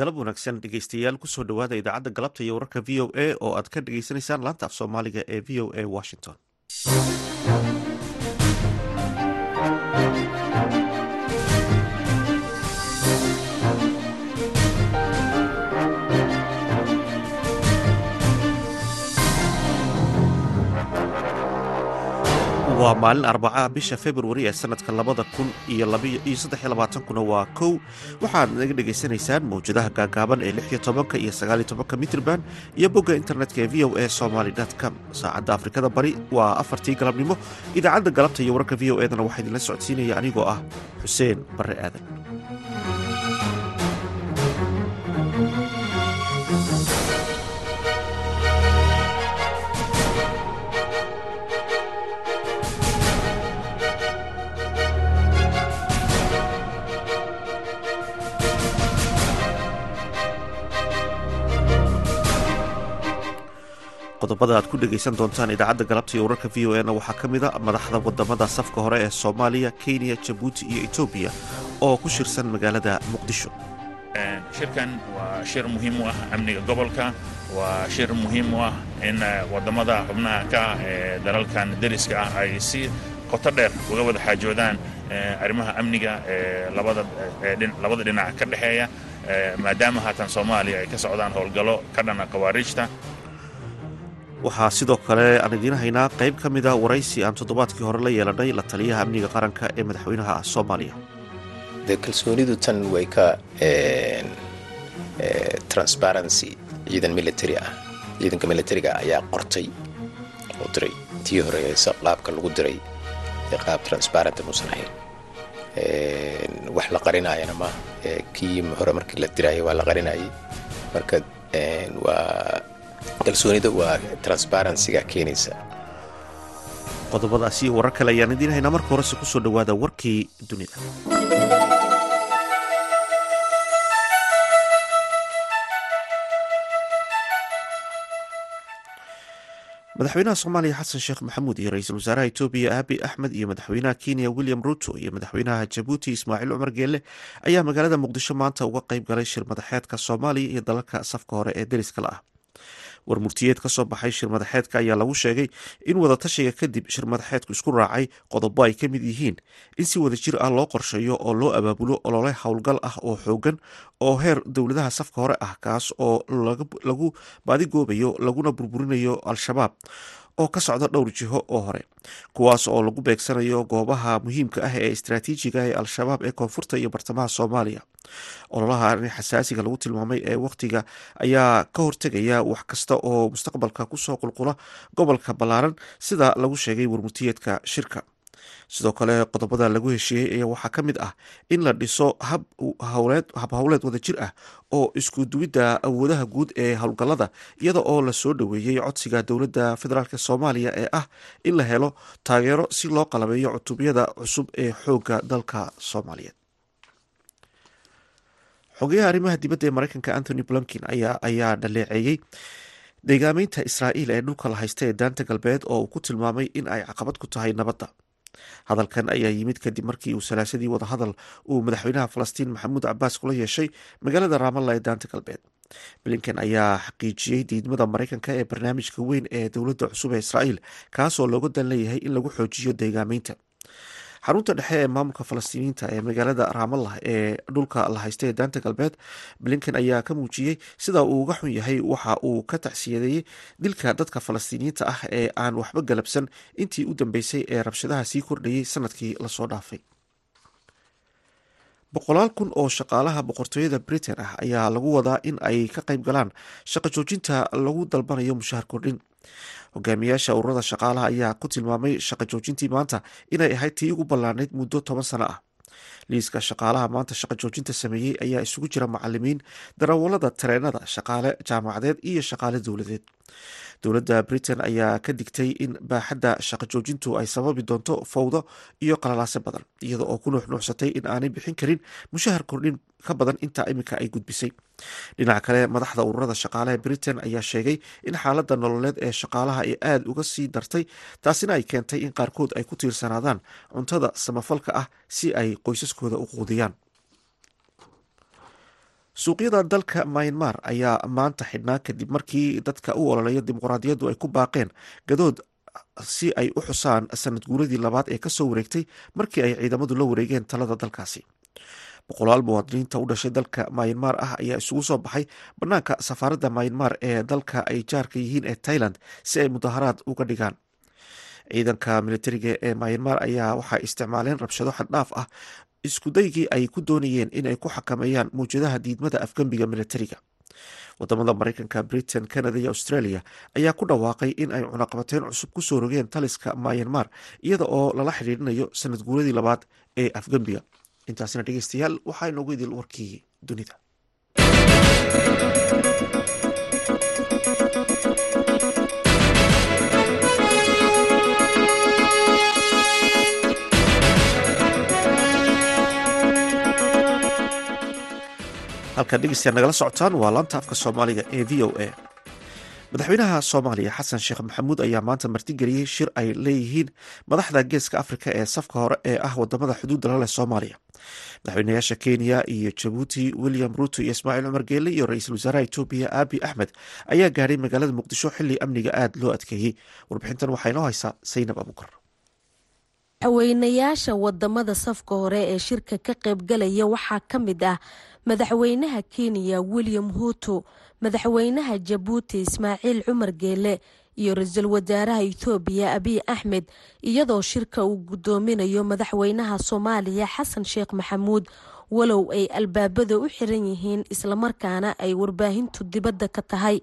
galab wanaagsan dhegeystayaal ku soo dhowaada idaacadda galabta iyo wararka v o a oo aad ka dhagaysanaysaan laanta af soomaaliga ee v o a washington waa maalin arbaca bisha februari ee sanadka labada kun iyo saddelabaaatankuna waa kow. Waxaad naga dhegaysanaysaan mawjadaha gaagaaban ee lix iyo tobanka iyo sagaal iyo tobanka mitrban iyo bogga internetka ee v o a somaly com. Saacadda afrikada bari waa afartii galabnimo. Idaacadda galabta iyo wararka v o edana waxaa idinla socodsiinaya anigoo ah xuseen barre aadan qodobada aad ku dhegaysan doontaan idaacadda galabta iyo wararka v o e waxaa ka mid a madaxda waddamada safka hore ee soomaaliya kenya jabuuti iyo etoobiya oo ku shirsan magaalada muqdisho. Shirkan waa shir muhiim u ah amniga gobolka waa shir muhiim u ah in waddamada xubnaha ka ah ee dalalkan deriska ah ay si qoto dheer uga wada xaajoodaan arrimaha amniga ee labada dhinac ka dhexeeya maadaama haatan soomaaliya ay ka socdaan howlgallo ka dhana khawaariijta waxaa sidoo kale aan idiin haynaa qayb ka mida waraysi aan toddobaadkii hore la yeelanay la taliyaha amniga qaranka ee madaxweynaha soomaaliya. Kalsoonidu tan way ka transparency ciidan military ah. Ciidanka militariga ayaa qortay oo diray. Tii hore qaabka lagu diray qaab transparent muusan ahayn wax la qarinaayana ma kii hore markii la diraayo waa la qarinayay. Marka waa kalsoonida waa transparencyga keenaysa. Qodobadaasi warar kale ayaan idiin marka horese ku soo dhowaada warkii dunida. Madaxweynaha soomaaliya xasan sheekh maxamuud iyo ra'iisul wasaaraha etoobiya aabi axmed iyo madaxweynaha kenya william ruto iyo madaxweynaha jabuuti ismaaciil cumar geelle ayaa magaalada muqdisho maanta uga qayb galay shir madaxeedka soomaaliya iyo dalalka safka hore ee deriska la ah war murtiyeed ka soo baxay shir madaxeedka ayaa lagu sheegay in wadatashiga kadib shir madaxeedku isku raacay qodobo ay ka mid yihiin in si wada jir ah loo qorsheeyo oo loo abaabulo olole howlgal ah oo xoogan oo heer dowladaha safka hore ah kaas oo lagu baadigoobayo laguna burburinayo al-shabaab oo ka socda dhowr jiho oo hore kuwaas oo lagu beegsanayo goobaha muhiimka ah ee istraatiijiga ee al-shabaab ee koonfurta iyo bartamaha soomaaliya. Ololaha xasaasiga lagu tilmaamay ee wakhtiga ayaa ka hortegaya wax kasta oo mustaqbalka ku soo qulqula gobolka ballaaran sida lagu sheegay warmurtiyeedka shirka sidoo kale qodobada lagu heshiiyey ayaa waxaa ka mid ah in la dhiso hab howleed wada jir ah oo isku duwidda awoodaha guud ee howlgallada iyada oo la soo dhoweeyey codsiga dowladda federaalk soomaaliya ee ah in la helo taageero si loo qalabeeyo cutubyada cusub ee xoogga dalka soomaaliyeed. Xogeyaha arrimaha dibadda ee mareykanka anthony blinkin ayaa dhaleeceeyey deegaameynta israa'iil ee dhulka la haysta ee daanta galbeed oo uu ku tilmaamay in ay caqabad ku tahay nabadda hadalkan ayaa yimid kadib markii uu salaasadii wadahadal uu madaxweynaha falastiin maxamuud cabaas kula yeeshay magaalada raamalla ee daanta galbeed. Blinken ayaa xaqiijiyey diidmada mareykanka ee barnaamijka weyn ee dowladda cusub ee israa'iil kaasoo looga dan leeyahay in lagu xoojiyo deegaameynta xarunta dhexe ee maamulka falastiiniyiinta ee magaalada raamallah ee dhulka la haysta ee daanta galbeed blinken ayaa ka muujiyey sida uu uga xun yahay waxa uu ka tacsiyadeeyey dilka dadka falastiiniyiinta ah ee aan waxba galabsan. Intii u dambeysay ee rabshadaha sii kordhayay sannadkii la soo dhaafay. Boqolaal kun oo shaqaalaha boqortooyada britain ah ayaa lagu wadaa in ay ka qayb galaan shaqo joojinta lagu dalbanayo mushahar kordhin hogaamiyaasha ururada shaqaalaha ayaa ku tilmaamay shaqo joojintii maanta inay ahayd tii ugu ballaanayd muddo toban sano ah. Liiska shaqaalaha maanta shaqo joojinta sameeyey ayaa isugu jira macalimiin darawalada tareenada shaqaale jaamacadeed iyo shaqaale dowladeed dowladda britain ayaa ka digtay in baaxadda shaqo joojintu ay sababi doonto fowdo iyo qalalaase badan iyada oo ku nuuxnuuxsatay in aanay bixin karin mushahar kordhin ka badan intaa iminka ay gudbisay. Dhinaca kale madaxda ururada shaqaalaha britain ayaa sheegay in xaaladda nololeed ee shaqaalaha ay aada uga sii dartay taasina ay keentay in qaarkood ay ku tiirsanaadaan cuntada samafalka ah si ay qoysaskooda u quudiyaan suuqyada dalka myanmar ayaa maanta xidhnaa kadib markii dadka u ololeeya dimuqraadiyaddu ay ku baaqeen gadood si ay u xusaan sanad guuradii labaad ee ka soo wareegtay markii ay ciidamadu la wareegeen talada dalkaasi. Boqolaal muwaadiniinta u dhashay dalka myanmar ah ayaa isugu soo baxay bannaanka safaaradda myanmar ee dalka ay jaarka yihiin ee tailand si ay mudaharaad uga dhigaan. Ciidanka militariga ee myanmar ayaa waxay isticmaaleen rabshado xaddhaaf ah iskudaygii ay ku doonayeen in ay ku xakameeyaan mawjadaha diidmada afgembiga militariga. Wadamada mareykanka britain canada iyo australia ayaa ku dhawaaqay in ay cunaqabateyn cusub ku soo rogeen taliska myanmar iyada oo lala xidhiirinayo sanad guuradii labaad ee afgembiga intaasina dhegeystayaal waxaa inoogu idil warkii dunida halkaad dhegeystayaal nagala socotaan waa laanta afka soomaaliga ee v o a. Madaxweynaha soomaaliya xasan sheekh maxamuud ayaa maanta martigeliyey shir ay leeyihiin madaxda geeska afrika ee safka hore ee ah waddamada xuduudda la leh soomaaliya. Madaxweynayaasha kenya iyo jabuuti william ruto iyo ismaaciil cumar geele iyo ra'iisul wasaaraha etoobiya aabi axmed ayaa gaadhay magaalada muqdisho xili amniga aada loo adkeeyey. Warbixintan waxaa inoo haysaa saynab abukar madaxweynayaasha waddamada safka hore ee shirka ka qaybgalaya waxaa ka mid ah madaxweynaha kenya william huto madaxweynaha jabuuti ismaaciil cumar geele iyo ra'iisul wasaaraha ethoobiya abiy axmed iyadoo shirka uu gudoominayo madaxweynaha soomaaliya xasan sheekh maxamuud. Walow ay albaabada u xiran yihiin islamarkaana ay warbaahintu dibadda ka tahay.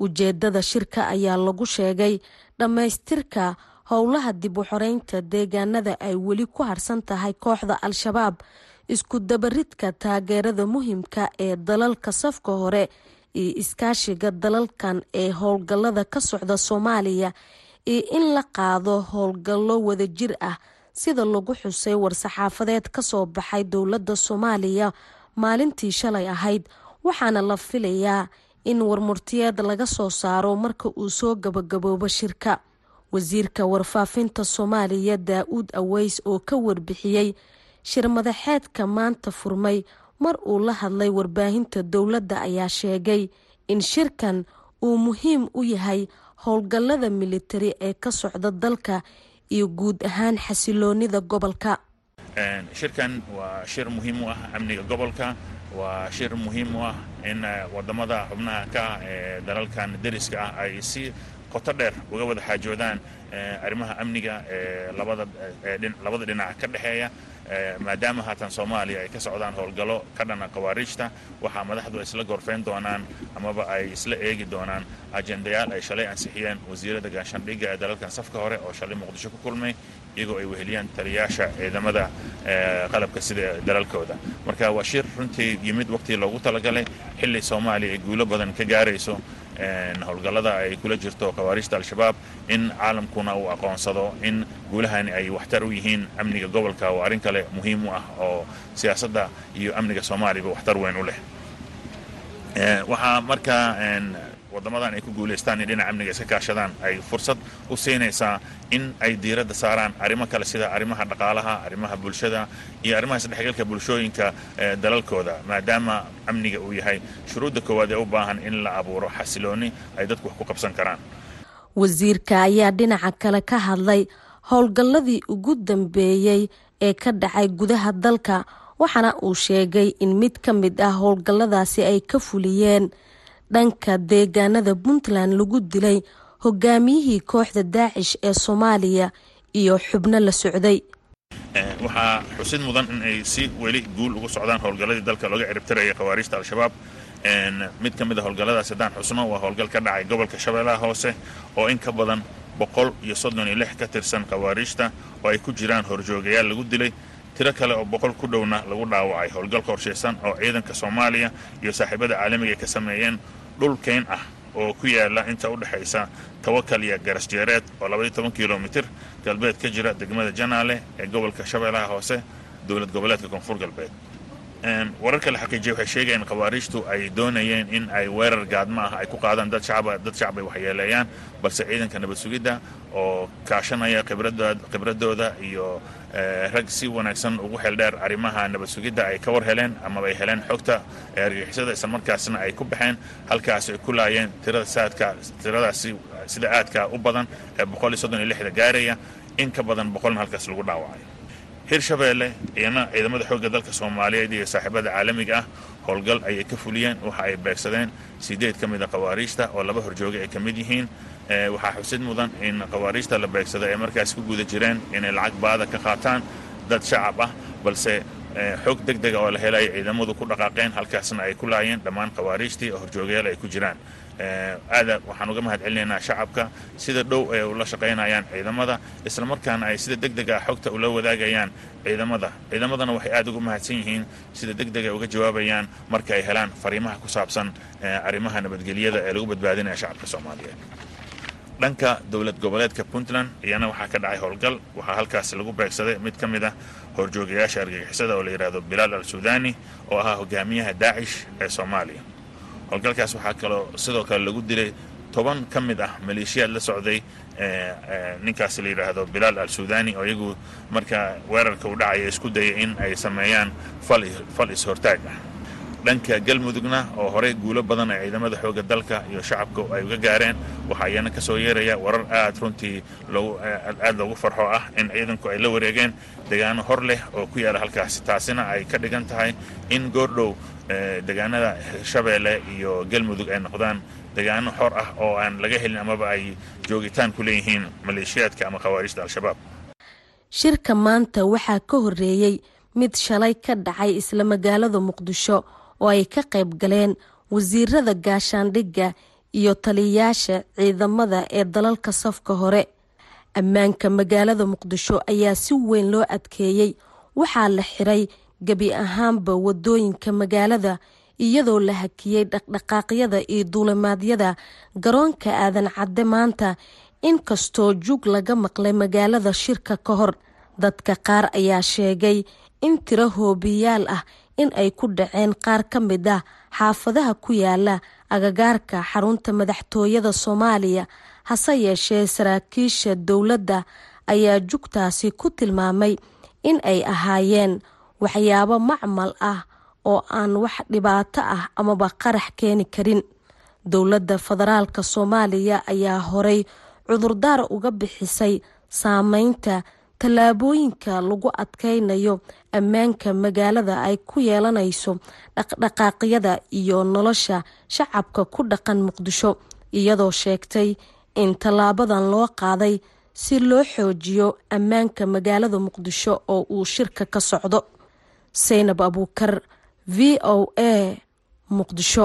Ujeedada shirka ayaa lagu sheegay dhammaystirka howlaha dib u xoreynta deegaanada ay weli ku harsan tahay kooxda al-shabaab isku dabaridka taageerada muhiimka ee dalalka safka hore iyo iskaashiga dalalkan ee howlgallada ka socda soomaaliya iyo in la qaado howlgallo wadajir ah sida lagu xusay war-saxaafadeed ka soo baxay dowladda soomaaliya maalintii shalay ahayd waxaana la filayaa in warmurtiyeed laga soo saaro marka uu soo gabagaboobo shirka. Wasiirka warfaafinta soomaaliya daa-uud aweys oo ka warbixiyey shir madaxeedka maanta furmay. Mar uu la hadlay warbaahinta dowladda ayaa sheegay in shirkan uu muhiim u yahay howlgallada militari ee ka socda dalka iyo guud ahaan xasiloonida gobolka. Shirkan waa shir muhiim u ah amniga gobolka. Waa shir muhiim u ah in waddamada xubnaha ka ee dalalkan deriska ah ay si qoto dheer uga wada xaajoodaan arrimaha amniga ee labada dhinac ka dhexeeya maadaama haatan soomaaliya ay ka socdaan howlgallo ka dhana khawaariijta waxaa madaxdu ay isla gorfeyn doonaan amaba ay isla eegi doonaan ajendayaal ay shalay ansixiyeen wasiirada gaashaandhigga ee dalalkan safka hore oo shalay muqdisho ku kulmay iyagoo ay weheliyaan taliyaasha ciidamada qalabka sida dalalkooda. Marka waa shir runtii yimid waqtii loogu talagalay xilli soomaaliya ay guulo badan ka gaarayso howlgallada ay kula jirto khawaariijta al-shabaab in caalamkuna uu aqoonsado in guulahani ay waxtar u yihiin amniga gobolka waa arrin kale muhiim u ah oo siyaasadda iyo amniga soomaaliyaba waxtar weyn u leh. Waxaa markaa wadamadan ay ku guulaystaan in dhinaca amniga iska kaashadaan ay fursad u siinaysaa in ay diiradda saaraan arrimo kale sida arrimaha dhaqaalaha arrimaha bulshada iyo arrimaha isdhexgalka bulshooyinka dalalkooda. Maadaama amniga uu yahay shuruudda koowaad ee u baahan in la abuuro xasilooni ay dadku wax ku qabsan karaan. Wasiirka ayaa dhinaca kale ka hadlay howlgalladii ugu dambeeyey ee ka dhacay gudaha dalka waxaana uu sheegay in mid ka mid ah howlgalladaasi ay ka fuliyeen dhanka deegaanada puntland lagu dilay hogaamiyihii kooxda daacish ee soomaaliya iyo xubno la socday. Waxaa xusid mudan in ay si weli guul ugu socdaan howlgalladii dalka looga ciribtiraya khawaariijta al-shabaab. Mid ka mid a howlgalladaas haddaan xusno waa howlgal ka dhacay gobolka shabeellaha hoose oo in ka badan boqol iyo soddon iyo lix ka tirsan khawaariijta oo ay ku jiraan horjoogayaal lagu dilay. Tiro kale oo boqol ku dhowna lagu dhaawacay howlgal qorshaysan oo ciidanka soomaaliya iyo saaxiibada caalamiga ay ka sameeyeen dhul keyn ah oo ku yaalla inta u dhexaysa tawakal iyo garasjeereed oo kilomitir galbeed ka jira degmada janaale ee gobolka shabeellaha hoose dowlad goboleedka koonfur galbeed. Wararka la xaqiijiya waxay sheegayeen khawaariijtu ay doonayeen in ay weerar gaadma ah ay ku qaadaan dad shacab ay waxyeeleeyaan balse ciidanka nabad sugidda oo kaashanaya khibradooda iyo rag si wanaagsan ugu xeeldheer arrimaha nabad sugidda ay ka war heleen amaba ay heleen xogta ee argagixisada islamarkaasna ay ku baxeen halkaas ay ku laayeen tiradaasi sida aadka u badan ee boqol iyo soddon iyo lixda gaaraya. In ka badan boqolna halkaas lagu dhaawacay. Hirshabeelle iyana ciidamada xoogga dalka soomaaliyeed iyo saaxiibada caalamiga ah howlgal ayay ka fuliyeen waxa ay beegsadeen. Sideed ka mid a khawaariijta oo laba horjooga ay ka mid yihiin waxaa xusid mudan in khawaariijta la beegsada ay markaas ku guda jireen inay lacag baada ka qaataan dad shacab ah balse xoog deg dega oo la helaya ciidamadu ku dhaqaaqeen halkaasna ay ku laayeen dhammaan khawaariijtii oo horjoogayaal ay ku jiraan. Aada waxaan uga mahad shacabka sida dhow ay ula shaqaynayaan ciidamada islamarkaana ay sida deg dega xogta ula wadaagayaan ciidamada. Ciidamadana waxay aada ugu mahadsan yihiin sida deg deg uga jawaabayaan marka ay helaan fariimaha ku saabsan arrimaha nabadgelyada ee lagu badbaadinaya shacabka soomaaliyeed dhanka dowlad goboleedka puntland iyana waxaa ka dhacay howlgal. Waxaa halkaasi lagu beegsaday mid ka mid ah horjoogayaasha argagixisada oo la yidhaahdo bilaal al suudani oo ahaa hogaamiyaha daacish ee soomaaliya. Howlgalkaas waxaa kaloo sidoo kale lagu dilay toban ka mid ah maleeshiyaad la socday ninkaas la yidhaahdo bilaal al suudani oo iyagu marka weerarka u dhacaya isku dayay in ay sameeyaan fal is-hortaag ah dhanka galmudugna oo horey guulo badan ay ciidamada xoogga dalka iyo shacabka ay uga gaareen waxaa iyana ka yeeraya warar aad runtii aad loogu farxo ah in ciidanku ay la wareegeen degaano hor leh oo ku yaalla halkaasi taasina ay ka dhigan tahay in goordhow degaanada hirshabeelle iyo galmudug ay noqdaan degaano xor ah oo aan laga helin amaba ay joogitaan ku leeyihiin maleeshiyaadka ama khawaarijta al-shabaab. Shirka maanta waxaa ka horeeyey mid shalay ka dhacay isla magaalada muqdisho oo ay ka qayb galeen wasiirada gaashaandhigga iyo taliyayaasha ciidamada ee dalalka safka hore. Ammaanka magaalada muqdisho ayaa si weyn loo adkeeyey waxaa la xiray gebi ahaanba waddooyinka magaalada iyadoo la hakiyey dhaqdhaqaaqyada iyo duulimaadyada garoonka aadan cadde maanta inkastoo jug laga maqlay magaalada shirka ka hor. Dadka qaar ayaa sheegay in tiro hoobiyaal ah in ay ku dhaceen qaar ka mid ah xaafadaha ku yaalla agagaarka xarunta madaxtooyada soomaaliya. Hase yeeshee saraakiisha dowladda ayaa jugtaasi ku tilmaamay in ay ahaayeen waxyaabo macmal ah oo aan wax dhibaato ah amaba qarax keeni karin. Dowladda federaalka soomaaliya ayaa horay cudurdaar uga bixisay saameynta tallaabooyinka lagu adkaynayo ammaanka magaalada ay ku yeelanayso dhaqdhaqaaqyada iyo nolosha shacabka ku dhaqan muqdisho iyadoo sheegtay in tallaabadan loo qaaday si loo xoojiyo ammaanka magaalada muqdisho oo uu shirka ka socdo. Saynab abuukar v o a muqdisho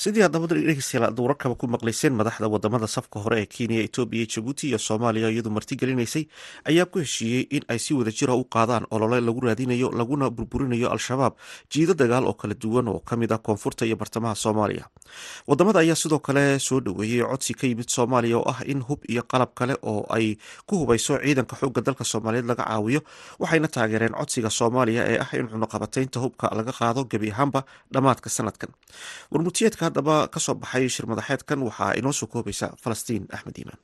sidii aad dabada dhegeystayaal aad wararkaba ku maqlayseen madaxda waddamada safka hore ee kenya etoobiya jabuuti iyo soomaaliya iyadu martigelinaysay ayaa ku heshiiyey in ay si wada jira u qaadaan olole lagu raadinayo laguna burburinayo al-shabaab jiido dagaal oo kala duwan oo ka mid ah koonfurta iyo bartamaha soomaaliya. Wadamada ayaa sidoo kale soo dhoweeyey codsi ka yimid soomaaliya oo ah in hub iyo qalab kale oo ay ku hubayso ciidanka xooga dalka soomaaliyeed laga caawiyo waxayna taageereen codsiga soomaaliya ee ah in cunuqabataynta hubka laga qaado gebi ahaanba dhammaadka sanadkan haddaba ka soo baxay shir madaxeedkan waxaa inoo soo koobaysa falastiin axmed iimaan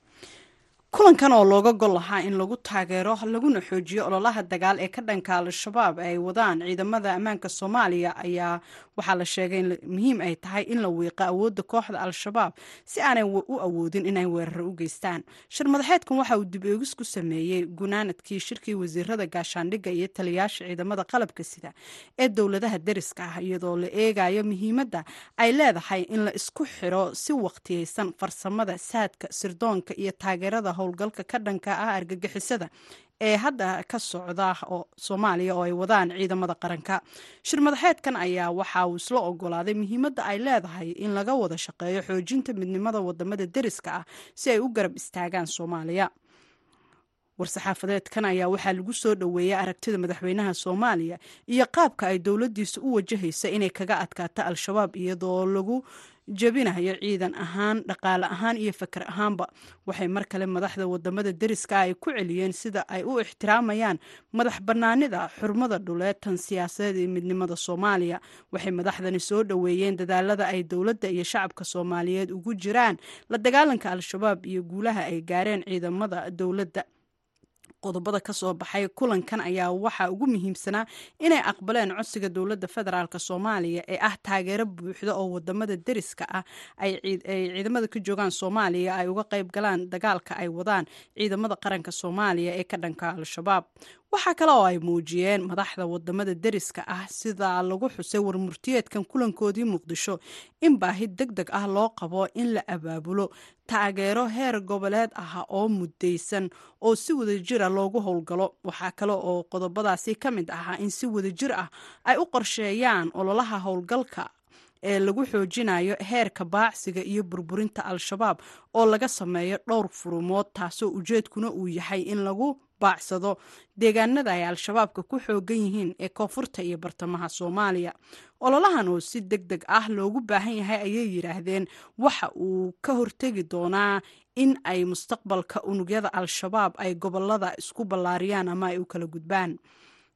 kulankan oo looga gol lahaa in lagu taageero laguna xoojiyo ololaha dagaal ee ka dhanka al-shabaab ay wadaan. Ciidamada ammaanka soomaaliya ayaa waxaa la sheegay in muhiim ay tahay in la wiiqo awoodda kooxda al-shabaab si aanay u awoodin inay weeraro u geystaan. Shir madaxeedkan waxa uu dib eegis ku sameeyey gunaanadkii shirkii wasiirada gaashaandhigga iyo taliyayaasha ciidamada qalabka sida ee dowladaha deriska ah iyadoo la eegayo muhiimadda ay leedahay in la isku xiro si waqtiyeysan farsamada saadka sirdoonka iyo taageerada howlgalka ka dhanka ah argagixisada ee hadda ka socda oo soomaaliya oo ay wadaan ciidamada qaranka. Shir madaxeedkan ayaa waxa uu isla ogolaaday muhiimadda ay leedahay in laga wada shaqeeyo xoojinta midnimada waddamada deriska ah si ay u garab istaagaan soomaaliya. War-saxaafadeedkan ayaa waxaa lagu soo dhoweeyay aragtida madaxweynaha soomaaliya iyo qaabka ay dowladiisa u wajahaysa inay kaga adkaato al-shabaab iyadoo lagu jebinayo ciidan ahaan dhaqaale ahaan iyo fakar ahaanba. Waxay mar kale madaxda waddamada deriska ay ku celiyeen sida ay u ixtiraamayaan madax banaanida xurmada dhuleed tan siyaasadeed iyo midnimada soomaaliya. Waxay madaxdani soo dhoweeyeen dadaalada ay dowladda iyo shacabka soomaaliyeed ugu jiraan la dagaalanka al-shabaab iyo guulaha ay gaareen ciidamada dowladda qodobada ka soo baxay kulankan ayaa waxaa ugu muhiimsanaa inay aqbaleen codsiga dowladda federaalk soomaaliya ee ah taageero buuxda oo waddamada deriska ah. Ay ciidamada ka joogaan soomaaliya ay uga qayb galaan dagaalka ay wadaan ciidamada qaranka soomaaliya ee ka dhanka al-shabaab waxaa kale oo ay muujiyeen madaxda waddamada deriska ah sida lagu xusay warmurtiyeedkan kulankoodii muqdisho. In baahi deg deg ah loo qabo in la abaabulo taageero heer goboleed ah oo mudaysan oo si wadajira loogu howlgalo. Waxaa kale oo qodobadaasi ka mid ahaa in si wadajir ah ay u qorsheeyaan ololaha howlgalka ee lagu xoojinayo heerka baacsiga iyo burburinta al-shabaab oo laga sameeyo dhowr furumood taasoo ujeedkuna uu yahay in lagu baacsado deegaanada ay al-shabaabka ku xoogan yihiin ee koonfurta iyo bartamaha soomaaliya. Ololahan oo si deg deg ah loogu baahan yahay ayay yidhaahdeen waxa uu ka hortegi doonaa in ay mustaqbalka unugyada al-shabaab ay gobollada isku ballaariyaan ama ay u kala gudbaan.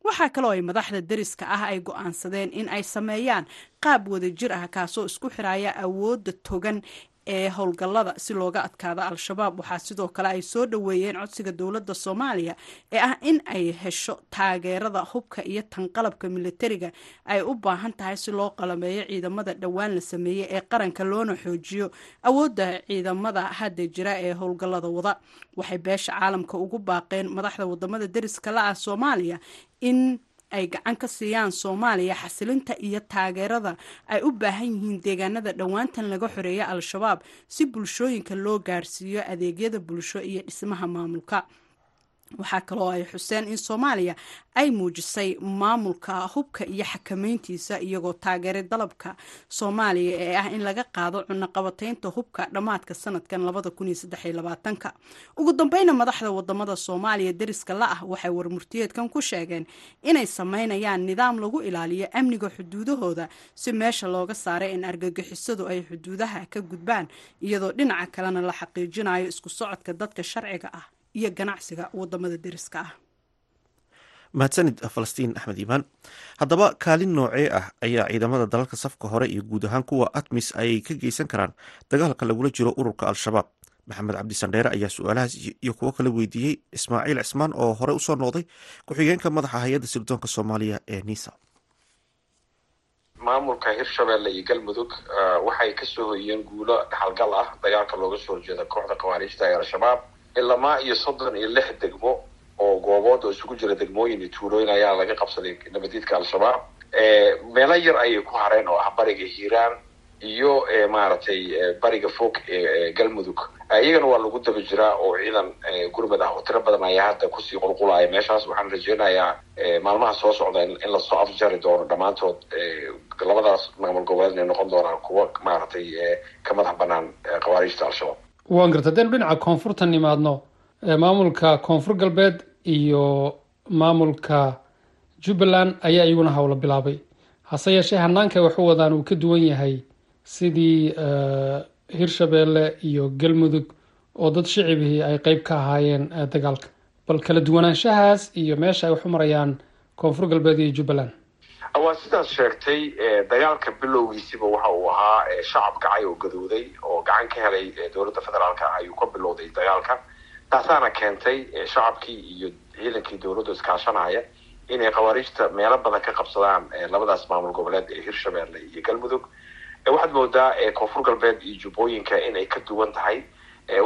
Waxaa kaloo ay madaxda deriska ah ay go'aansadeen in ay sameeyaan qaab wadajir ah kaasoo isku xiraya awoodda togan ee howlgallada si looga adkaado al-shabaab. Waxaa sidoo kale ay soo dhoweeyeen codsiga dowladda soomaaliya ee ah in ay hesho taageerada hubka iyo tanqalabka militariga ay u baahan tahay si loo qalameeyo ciidamada dhowaan la sameeyey ee qaranka loona xoojiyo awoodda ciidamada hadda jira ee howlgallada wada. Waxay beesha caalamka ugu baaqeen madaxda waddamada deriska la ah soomaaliya in ay gacan ka siiyaan soomaaliya xasilinta iyo taageerada ay u baahan yihiin deegaanada dhowaantan laga xoreeya al-shabaab si bulshooyinka loo gaarsiiyo adeegyada bulsho iyo dhismaha maamulka waxaa kaloo ay xuseen in soomaaliya ay muujisay maamulka hubka iyo xakameyntiisa iyagoo taageeray dalabka soomaaliya ee ah in laga qaado cunaqabateynta hubka dhammaadka sanadkan ka ugu dambeyna madaxda waddamada soomaaliya deriska la ah waxay warmurtiyeedkan ku sheegeen inay sameynayaan nidaam lagu ilaaliyo amniga xuduudahooda si meesha looga saaray in argagixisadu ay xuduudaha ka gudbaan iyadoo dhinaca kalena la xaqiijinayo isku socodka dadka sharciga ah iyo ganacsiga waddamada deriska ah. Mahadsanid falastiin axmed iimaan. Haddaba kaalin noocee ah ayaa ciidamada dalalka safka hore iyo guud ahaan kuwa atmis ay ka geysan karaan dagaalka lagula jiro ururka al-shabaab. Maxamed cabdi sandheere ayaa su'aalahaas iyo kuwo kala weydiiyey ismaaciil cismaan oo hore u soo noqday ku-xigeenka madaxa hay'adda sirdoonka soomaaliya ee nisa maamulka hirshabelle iyo galmudug waxay ka soo hoyeen guulo dhaxalgal ah dagaalka looga soo horjeeda kooxda khawaariijta ee al-shabaab ilamaa iyo soddon iyo lix degmo oo goobood oo isugu jira degmooyin iyo tuulooyin ayaa laga qabsaday nabadiidka al-shabaab. Meelo yar ayay ku hareen oo ah bariga hiiraan iyo maaragtay bariga fog ee galmudug. Iyagana waa lagu daba jiraa oo ciidan gurmad ah oo tiro badan ayaa hadda ku sii qulqulaya meeshaas. Waxaan rajeynayaa maalmaha soo socda in la soo afjari doono dhammaantood. Labadaas maamul goboleed inay noqon doonaan kuwa maaragtay ka madax banaan khawaariijta al-shabaab waan garta hadaynu dhinaca koonfurta nimaadno maamulka koonfur galbeed iyo maamulka jubbaland ayaa iyaguna howlo bilaabay. Hase yeeshee hanaanka wax u wadaan uu ka duwan yahay sidii hirshabeelle iyo galmudug oo dad shicibihii ay qeyb ka ahaayeen dagaalka. Bal kala duwanaanshahaas iyo meesha ay wax u marayaan koonfur galbeed iyo jubbaland waa sidaas sheegtay dagaalka bilowgiisiba waxa uu ahaa shacab kacay oo gadooday oo gacan ka helay dowladda federaalka ayuu ka bilowday dagaalka. Taasaana keentay shacabkii iyo ciidankii dowladdu iskaashanaya inay khawaariijta meelo badan ka qabsadaan labadaas maamul goboleed ee hirshabelle iyo galmudug. Waxaad moodaa koonfur galbeed iyo jubbooyinka inay ka duwan tahay.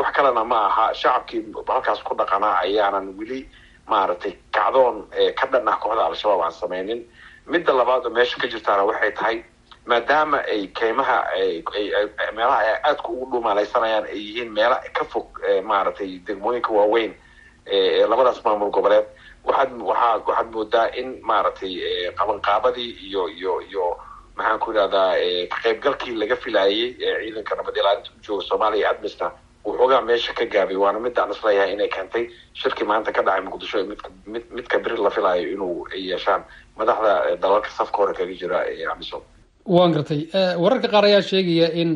Wax kalena ma aha shacabkii halkaas ku dhaqanaa ayaanan weli maaragtay kacdoon ka dhan ah kooxda al-shabaab aan sameynin midda labaad oo meesha ka jirtaana waxay tahay maadaama ay keymaha meelaha ay aadka ugu dhuumaalaysanayaan ay yihiin meela ka fog maaragtay degmooyinka waaweyn ee labadaas maamul goboleed. Waxaad waxaa waxaad moodaa in maaragtay qabanqaabadii iyo iyo iyo maxaan ku idhahdaa ka qaybgalkii laga filaayey ciidanka nabad ilaalinta u jooga soomaaliya admisna wuxoogaa meesha ka gaabay waana midaan is leeyahay inay keentay shirkii maanta ka dhacay muqdisho ee mid midka beri la filaayo inuu yeeshaan. Madaxda dalalka safka hore kaga jira ee amisom. Waan gartay wararka qaar ayaa sheegaya in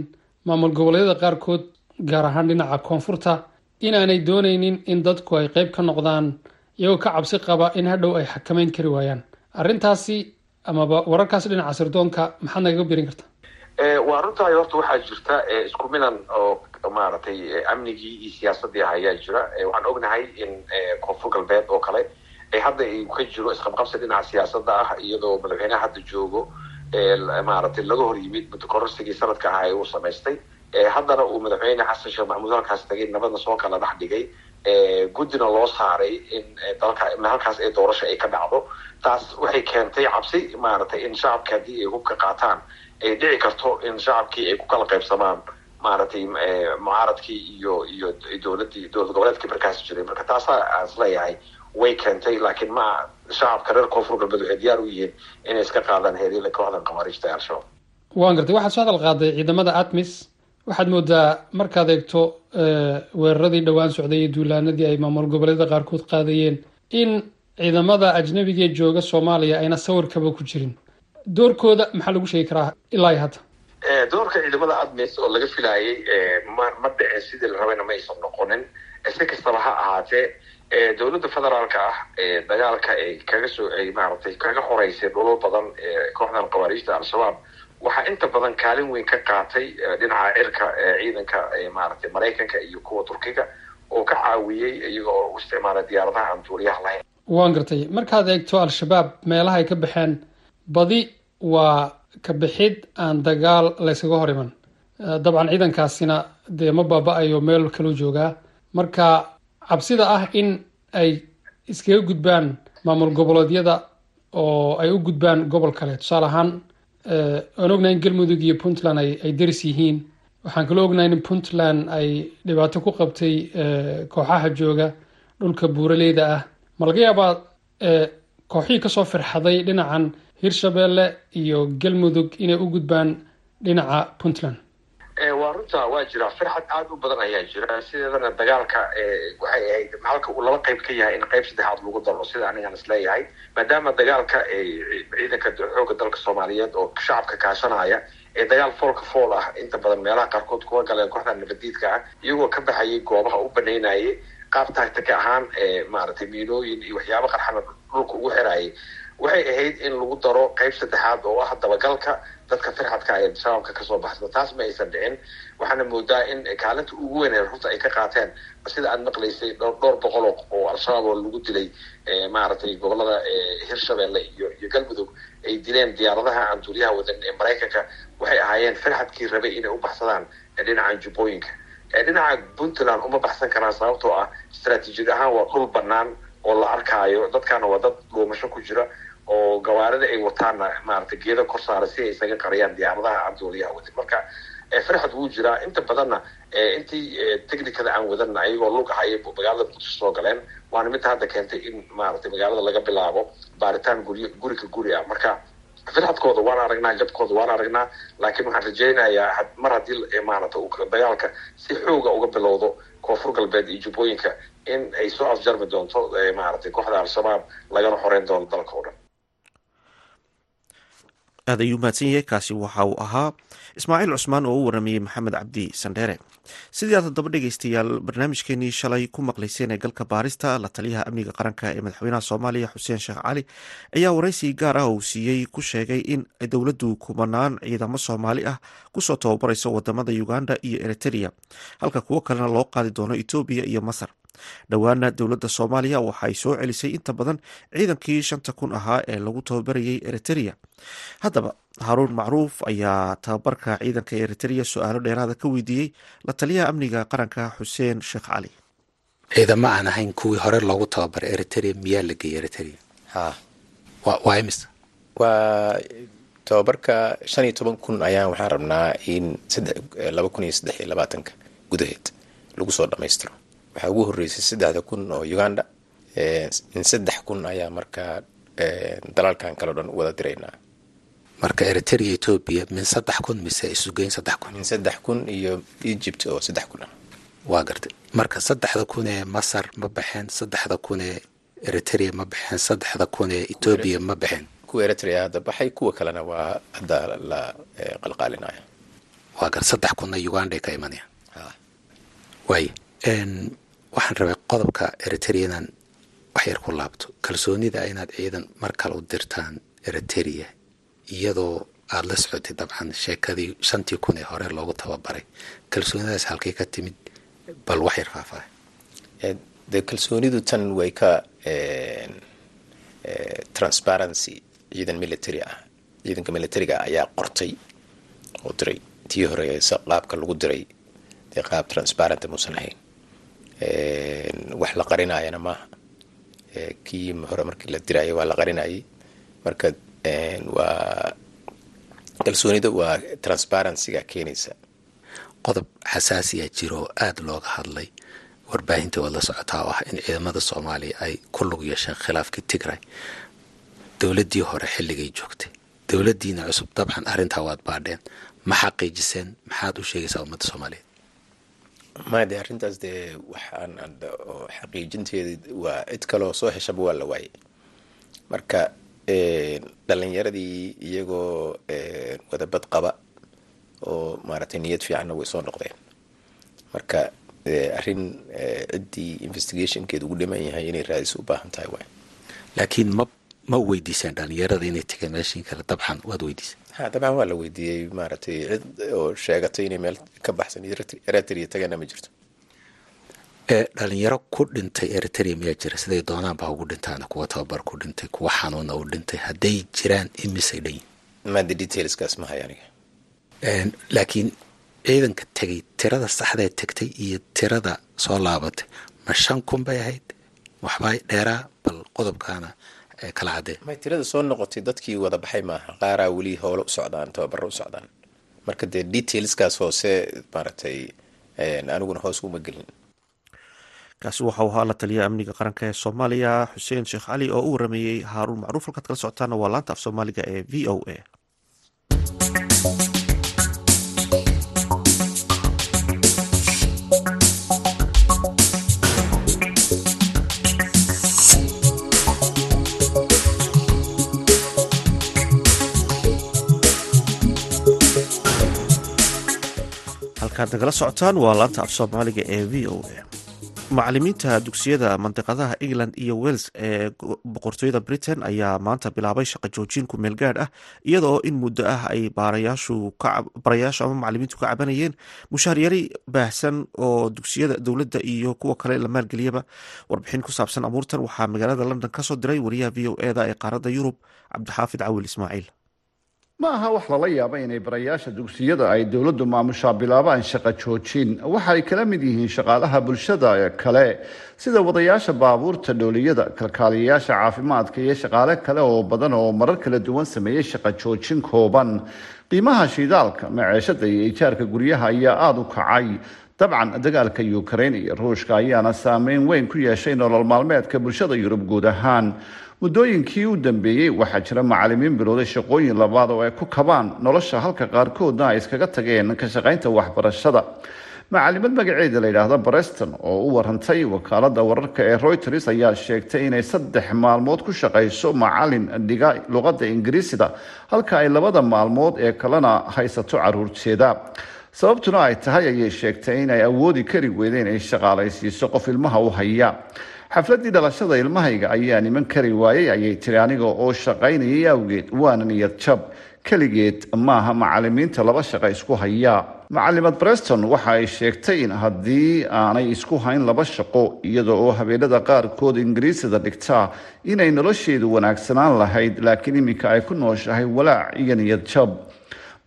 maamul goboleedyada qaarkood gaar ahaan dhinaca koonfurta inaanay doonaynin in dadku ay qeyb ka noqdaan iyagoo ka cabsi qaba in hadhow ay xakameyn kari waayaan. Arrintaasi amaba wararkaasi dhinaca sirdoonka maxaad nagaga birin karta waa runtahay horta waxaa jirta isku milan oo maaragtay amnigii iyo siyaasadii ayaa jira. Waxaan ognahay in koonfur galbeed oo kale hadda ka jiro isqabqabsi dhinaca siyaasada ah iyadoo madaxweyneha hadda joogo maaragtay laga hor yimid mutakororsigii sanadka ahaa ee uu samaystay. Haddana uu madaxweyne xasan sheekh maxamuud halkaas tagay nabadna soo kala dhex dhigay. Guddina loo saaray in dalka halkaas ee doorasha ay ka dhacdo. Taas waxay keentay cabsi maaragtay in shacabka haddii ay hubka qaataan ay dhici karto in shacabkii ay ku kala qaybsamaan maaragtay mucaaradkii iyo iyo dowladii dowlad goboleedkii markaas jiray. Marka taasaa aan is leeyahay way keentay laakiin ma shacabka reer koonfur galbeed waxay diyaar u yihiin inay iska qaadaan heeryada kooxdan khawaarijta ee al-shabaab. Waan gartay. Waxaad soo hadal qaaday ciidamada atmis. Waxaad moodaa markaad eegto weeraradii dhowaan socday iyo duulaanadii ay maamul goboleedyada qaarkood qaadayeen in ciidamada ajnabigaee jooga soomaaliya ayna sawirkaba ku jirin doorkooda maxaa lagu sheegi karaa ilaa iyo hadda? Doorka ciidamada admis oo laga filaayay ma ma dhicin sidii la rabayna ma aysan noqonin. Si kastaba ha ahaatee dowladda federaalka ah dagaalka ay kaga soo ay maaragtay kaga xoreysay dhulal badan kooxdan khawaariijta al-shabaab waxaa inta badan kaalin weyn ka qaatay dhinaca cirka ciidanka maaragtay maraykanka iyo kuwa turkiga oo ka caawiyey iyaga oo u isticmaala diyaaradaha aan duuriyaha lahayn waan gartay. Markaad eegto al-shabaab meelaha ay ka baxeen badi waa ka bixid aan dagaal laysaga hor iman. Dabcan ciidankaasina dee ma baaba-ayo meel kaluu joogaa marka cabsida ah in ay iskaga gudbaan maamul goboleedyada oo ay u gudbaan gobol kale. Tusaale ahaan aan ognahay in galmudug iyo puntland ay deris yihiin. Waxaan kaloo ognahay in puntland ay dhibaato ku qabtay kooxaha jooga dhulka buuraleyda ah. Ma laga yaabaa kooxihii ka soo firxaday dhinacan hirshabeelle iyo galmudug inay u gudbaan dhinaca puntland. Waa runta waa jira. Firxad aada u badan ayaa jira. Sideedana dagaalka waxay ahayd halka uu laba qayb ka yahay in qayb saddexaad lagu daro sida anigan is leeyahay maadaama dagaalka ciidanka xooga dalka soomaaliyeed oo shacabka kaashanaya ee dagaal foolka fool ah inta badan meelaha qaarkood kuwa galeen kooxda nabadiidka ah iyagoo ka baxayay goobaha u banaynayay qaab taagtika ahaan maaragtay miinooyin iyo waxyaabo qarxana dhulka ugu xirayay waxay ahayd in lagu daro qayb saddexaad oo ah dabagalka dadka firxadka ee shabaabka ka soo baxsada taas ma aysan dhicin. Waxaana moodaa in kaalinta ugu weyn ee runta ay ka qaateen sida aad maqlaysay dhowr boqol oo al-shabaab oo lagu dilay maaragtay gobollada hirshabeelle iyo iyo galmudug ay dileen diyaaradaha aan duuriyaha wadan ee maraykanka. Waxay ahaayeen firxadkii rabay inay u baxsadaan dhinacan jubbooyinka dhinaca puntland uma baxsan karaan sababtoo ah istraatiijiyad ahaan waa dhul banaan oo la arkaayo. Dadkaana waa dad dhuumasho ku jira oo gawaarida ay wataanna maaragtay geeda kor saara si ay isaga qariyaan diyaaradaha aan duuliyaha wadin marka firxad wuu jiraa. Inta badanna intii technicada aan wadanna ayagoo lug ahaya magaalada muqdisho soo galeen. Waana midta hadda keentay in maaragtay magaalada laga bilaabo baaritaan guri gurika guri ah. Marka firxadkooda waan aragnaa jabkooda waan aragnaa laakiin waxaan rajaynayaa mar haddii maaragtay dagaalka si xooga uga bilowdo koonfur galbeed iyo jubbooyinka in ay soo afjarmi doonto maaragtay kooxda al-shabaab lagana xoreyn doono dalka o dhan aad ayuu mahadsan yahay. Kaasi waxa uu ahaa ismaaciil cusmaan oo u waramayey maxamed cabdi sandheere sidii aad haddaba dhegeystayaal barnaamijkeenii shalay ku maqlayseen ee galka baarista la taliyaha amniga qaranka ee madaxweynaha soomaaliya xuseen sheekh cali ayaa waraysi gaar ah uu siiyey ku sheegay in dowladdu kumanaan ciidamo soomaali ah ku soo tababarayso waddamada uganda iyo eritrea halka kuwo kalena loo qaadi doono etoobiya iyo masar dhowaana dowladda soomaaliya waxa ay soo celisay inta badan ciidankii shanta kun ahaa ee lagu tababarayay eritrea. Haddaba haaruun macruuf ayaa tababarka ciidanka eritrea su'aalo dheeraada ka weydiiyey la taliyaha amniga qaranka xuseen sheekh cali ciidamo aan ahayn kuwii hore loogu tababaray eritrea miyaa la geeyey eritrea? Ha. Waa imis waa tababarka shan iyo toban kun ayaan waxaan rabnaa in laba kun iyo saddex iyo labaatanka gudaheed lagu soo dhammaystiro waxaa ugu horreysay saddexda kun oo uganda in saddex kun ayaa markaa dalalkan kale o dhan wada diraynaa marka eritrea etoobiya min saddex kun mise isugeyn saddex kun? Min saddex kun iyo egypt oo saddex kun. Ah waa gartay. Marka saddexda kun ee masar ma baxeen saddexda kun ee eritrea ma baxeen saddexda kun ee etoobiya ma baxeen? Kuwa eritrea hadda baxay kuwa kalena waa hadda la qalqaalinaya. Waa gar saddex kunna uganda ka imanayaan waay waxaan rabay qodobka eritreadan wax yar ku laabto. Kalsoonida inaad ciidan mar kale u dirtaan eriterea iyadoo aada la socotay dabcan sheekadii shantii kun ee hore loogu tababaray. Kalsoonidaas halkay ka timid bal wax yar faahfaahay de kalsoonidu tan way ka transparency ciidan military ah ciidanka militariga ayaa qortay oo diray. Tii hore qaabka lagu diray dee qaab transparent muusan ahayn wax la qarinayana maaha kii hore markii la diraya waa la qarinayay. Marka waa kalsoonida waa transparencyga keenaysa. Qodob xasaasiya jiro oo aada looga hadlay. Warbaahinta waad la socotaa oo ah in ciidamada soomaaliya ay ku lug yeesheen khilaafkii tigray. Dowladdii hore xilligay joogtay. Dowladdiina cusub dabcan arrintaa waad baadheen. Ma xaqiijiseen maxaad u sheegaysaa ummadda soomaaliyeed maya de arrintaas dee waxaan xaqiijinteeda waa cid kaloo soo heshaba waa la waayay. Marka dhalinyaradii iyagoo wadabad qaba oo maaragtay niyad fiicanna way soo noqdeen. Marka arrin ciddii investigationkeeda ugu dhiman yahay inay raadis u baahan tahay waay. Laakiin ma ma weydiiseen dhalinyarada inay tegeen meeshin kale? Dabcan waad weydiiseen. Ha dabcan waa la weydiiyey maaragtay cid oo sheegatay inay meel ka baxsan eritrea tagana ma jirto. Dhalinyaro ku dhintay eritrea miyaa jira? Siday doonaan baa ugu dhintaan kuwa tababar ku dhintay kuwa xanuuna u dhintay hadday jiraan imisay dhan yihiin made detailskaas ma hay aniga. Laakiin ciidanka tegay tirada saxdae tegtay iyo tirada soo laabatay ma shan kun bay ahayd waxbaa dheeraa bal qodobkaana kala caddee may tirada soo noqotay dadkii wada baxay maaha. Qaaraa weli howlo u socdaan tababaro u socdaan. Marka dee detailskaas hoose maaragtay aniguna hoos uma gelin. Kaasi waxau ahaa la taliya amniga qaranka ee soomaaliya. Xuseen sheekh cali oo u warameeyey haaruun macruuf halkaad kala socotaana waa laanta af soomaaliga ee v o a halkaad nagala socotaan waa laanta af soomaaliga ee v o a. Macalimiinta dugsiyada mandiqadaha england iyo wales ee boqortooyada britain ayaa maanta bilaabay shaqo joojin ku meel gaadh ah iyada oo in muddo ah ay barayaashu ama macalimiintu ka cabanayeen mushaaryari baahsan oo dugsiyada dowladda iyo kuwa kale la maalgeliyaba. Warbixin ku saabsan amuurtan waxaa magaalada london ka soo diray wariyaha v o eda ee qaaradda yurub cabdixaafid cawil ismaaciil ma aha wax lala yaaba inay barayaasha dugsiyada ay dowladdu maamushaa bilaabaan shaqo joojin. Waxa ay kala mid yihiin shaqaalaha bulshada kale sida wadayaasha baabuurta dhooliyada kalkaaliyayaasha caafimaadka iyo shaqaale kale oo badan oo marar kala duwan sameeyey shaqo joojin kooban. Qiimaha shidaalka maceeshada iyo ijaarka guryaha ayaa aada u kacay dabcan dagaalka ukrain iyo ruushka ayaana saameyn weyn ku yeeshay nolol maalmeedka bulshada yurub guud ahaan. Muddooyinkii u dambeeyey waxaa jira macalimiin bilowday shaqooyin labaad oo ay ku kabaan nolosha halka qaarkoodna ay iskaga tageen ka shaqaynta waxbarashada. Macalimad magaceeda la yidhaahdo breston oo u warantay wakaalada wararka ee reuters ayaa sheegtay inay saddex maalmood ku shaqayso macalin dhiga luqadda ingiriisida halka ay labada maalmood ee kalena haysato caruurteeda sababtuna ay tahay ayay sheegtay inay awoodi kari weydeen inay shaqaalaysiiso qof ilmaha u haya. Xafladii dhalashada ilmahayga ayaa niman kari waayey ayay tiri aniga oo shaqaynayay awgeed waana niyad keligeed maaha macalimiinta laba shaqo isku haya. Macalimad breston waxa ay sheegtay in haddii aanay isku hayn laba shaqo iyada oo habeenada qaarkood ingiriisida dhigtaa inay nolosheedu wanaagsanaan lahayd laakiin iminka ay ku nooshahay walaac iyo niyad jab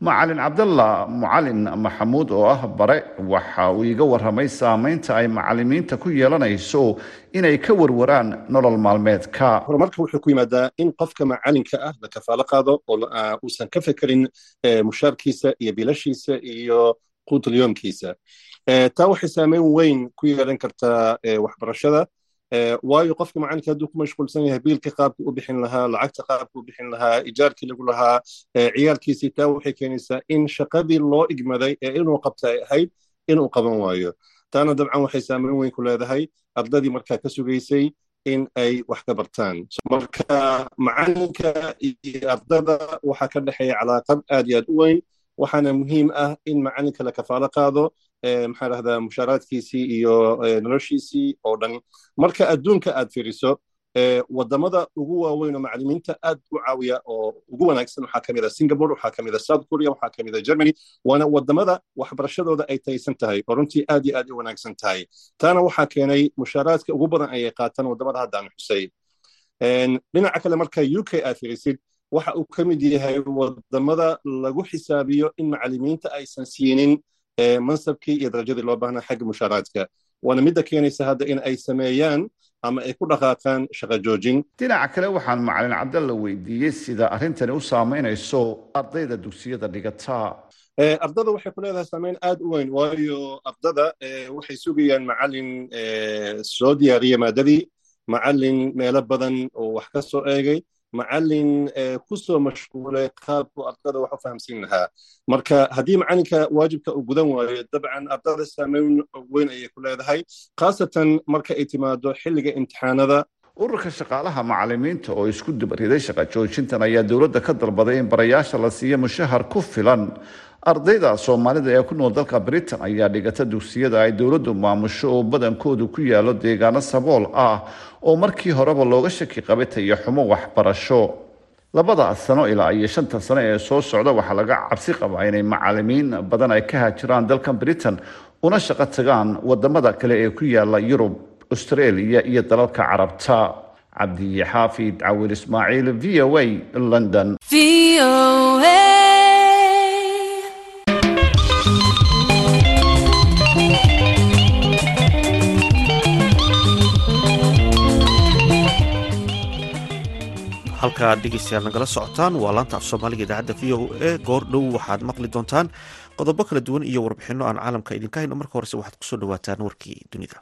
macalin cabdalla mucalin maxamuud oo ah bare waxa uu iga waramay saameynta ay macalimiinta ku yeelanayso inay ka warwaraan nolol maalmeedka. Horumarka wuxuu ku yimaadaa in qofka macalinka ah la kafaalo qaado oo uusan ka fekerin mushaarkiisa iyo bilashiisa iyo quutulyoomkiisa taa waxay saameyn weyn ku yeelan kartaa waxbarashada waayo qofka macalinka hadduu ku mashquulsan yahay biilka qaabka u bixin lahaa lacagta qaabka u bixin lahaa ijaarkii lagu lahaa ciyaalkiisii taa waxay keenaysaa in shaqadii loo igmaday ee inuu qabta ay ahayd inuu qaban waayo taana dabcan waxay saameyn weyn ku leedahay ardadii markaa ka sugaysay in ay wax ka bartaan marka macalinka iyo ardada waxaa ka dhexeeya calaaqad aad iyo aad u weyn waxaana muhiim ah in macalinka la kafaalo qaado maxaa dhahdaa mushaaraadkiisii iyo noloshiisii oo dhan. Marka adduunka aad fiiriso waddamada ugu waaweyn oo macalimiinta aad u caawiya oo ugu wanaagsan waxaa ka mid a singapore waxaa ka mid a south korea waxaa ka mid a germany waana waddamada waxbarashadooda ay taysan tahay oo runtii aad iyo aad u wanaagsan tahay. Taana waxaa keenay mushaaraadka ugu badan ayay qaataan waddamada haddaan xusay. Dhinaca kale marka u k aad fiirisid waxa uu ka mid yahay waddamada lagu xisaabiyo in macalimiinta aysan siinin mansabkii iyo darajadii loo baahnaa xagga mushaaraadka waana midda keenaysa hadda in ay sameeyaan ama ay ku dhaqaaqaan shaqo joojin. Dhinaca kale waxaan macalin cabdalla weydiiyey sida arrintani u saamaynayso ardayda dugsiyada dhigata. Ardada waxay ku leedahay saameyn aad u weyn waayo ardada waxay sugayaan macalin soo diyaariya maadadii macalin meelo badan oo wax ka soo eegay macalin ku soo mashquulay qaabku ardada wax u fahamsiin lahaa. Marka haddii macalinka waajibka uu gudan waayo dabcan ardada saameyn weyn ayay ku leedahay khaasatan marka ay timaado xilliga imtixaanada ururka shaqaalaha macalimiinta oo isku dubariday shaqa joojintan ayaa dowladda ka dalbaday in barayaasha la siiyo mushahar ku filan. Ardayda soomaalida ee ku nool dalka britain ayaa dhigata dugsiyada ay dowladdu maamusho oo badankoodu ku yaalo deegaano sabool ah oo markii horeba looga shaki qabay xumo waxbarasho. Labada sano ilaa iyo shanta sano ee soo socda waxaa laga cabsi qabaa inay macalimiin badan ay ka hajiraan dalkan britain una shaqo tagaan waddamada kale ee ku yaalla yurub australia iyo dalalka carabta cabdi xaafid cawil ismaaciil v o a london. Halkaa dhegeystayaal nagala socotaan waa laanta af soomaaliga idaacadda v o a. Goor dhow waxaad maqli doontaan qodobo kala duwan iyo warbixino aan caalamka idinka hayno. Marka horese waxaad ku soo dhawaataan warkii dunida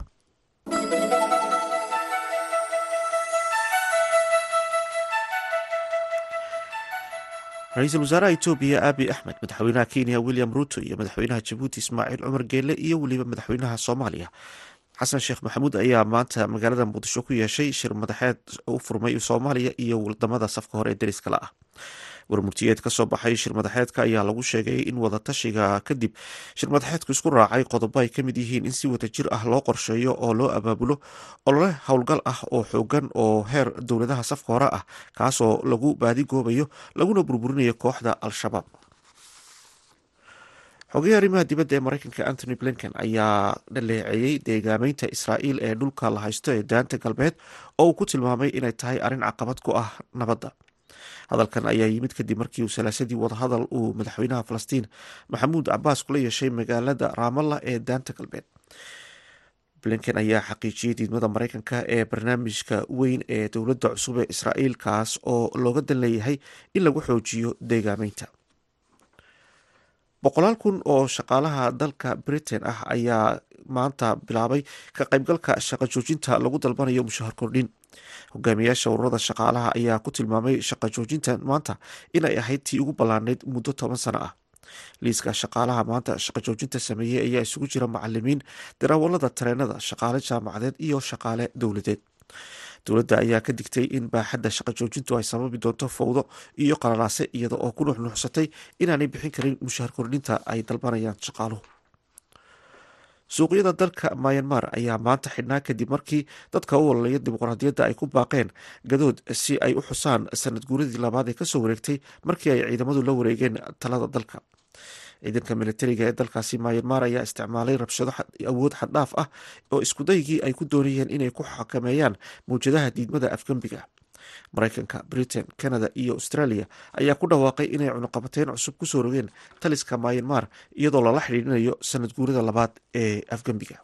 ra'iisul wasaaraha etoobiya abi axmed madaxweynaha kenya william ruto iyo madaxweynaha jabuuti ismaaciil cumar geele iyo weliba madaxweynaha soomaaliya. Xasan sheekh maxamuud ayaa maanta magaalada muqdisho ku yeeshay shir madaxeed u furmay soomaaliya iyo waddamada safka hore ee dariskala ah warmurtiyeed ka soo baxay shir madaxeedka ayaa lagu sheegay in wadatashiga kadib shir madaxeedku isku raacay qodobo ay ka mid yihiin in si wadajir ah loo qorsheeyo oo loo abaabulo olole howlgal ah oo xoogan oo heer dowladaha safka hore ah kaasoo lagu baadigoobayo laguna burburinayo kooxda al-shabaab. Xogeya arrimaha dibadda ee mareykanka antony blinken ayaa dhaleeceeyey deegaameynta israa'iil ee dhulka la haysto ee daanta galbeed oo uu ku tilmaamay inay tahay arrin caqabad ku ah nabadda hadalkan ayaa yimid kadib markii uu salaasadii wadahadal uu madaxweynaha falastiin maxamuud cabaas kula yeeshay magaalada raamalla ee daanta galbeed. Blinken ayaa xaqiijiyey diidmada mareykanka ee barnaamijka weyn ee dowladda cusub ee israa'iil kaas oo looga dan leeyahay in lagu xoojiyo deegaameynta boqolaal kun oo shaqaalaha dalka britain ah ayaa maanta bilaabay ka qaybgalka shaqo joojinta lagu dalbanayo mushahar kordhin hogaamiyaasha ururada shaqaalaha ayaa ku tilmaamay shaqo joojinta maanta inay ahayd tii ugu ballaanayd muddo toban sano ah. Liiska shaqaalaha maanta shaqo joojinta sameeyey ayaa isugu jira macalimiin darawalada tareenada shaqaale jaamacadeed iyo shaqaale dowladeed. Dowladda ayaa ka digtay in baaxadda shaqo joojintu ay sababi doonto fowdo iyo qalalaase iyada oo ku nuxnuuxsatay inaanay bixin karin mushahar kordhinta ay dalbanayaan shaqaaluhu suuqyada dalka myanmar ayaa maanta xidhnaa kadib markii dadka u ololaya dimuqraadiyadda ay ku baaqeen gadood si ay u xusaan sanad guuradii labaad ee ka soo wareegtay markii ay ciidamadu la wareegeen talada dalka. Ciidanka militariga ee dalkaasi myanmar ayaa isticmaalay rabshado awood xaddhaaf ah oo iskudaygii ay ku doonayeen inay ku xakameeyaan mawjadaha diidmada afgembiga mareykanka britain canada iyo australia ayaa ku dhawaaqay inay cunuqabateyn cusub ku soo rogeen taliska myanmar iyadoo lala xidhiidhinayo sanad guurida labaad ee afgembiga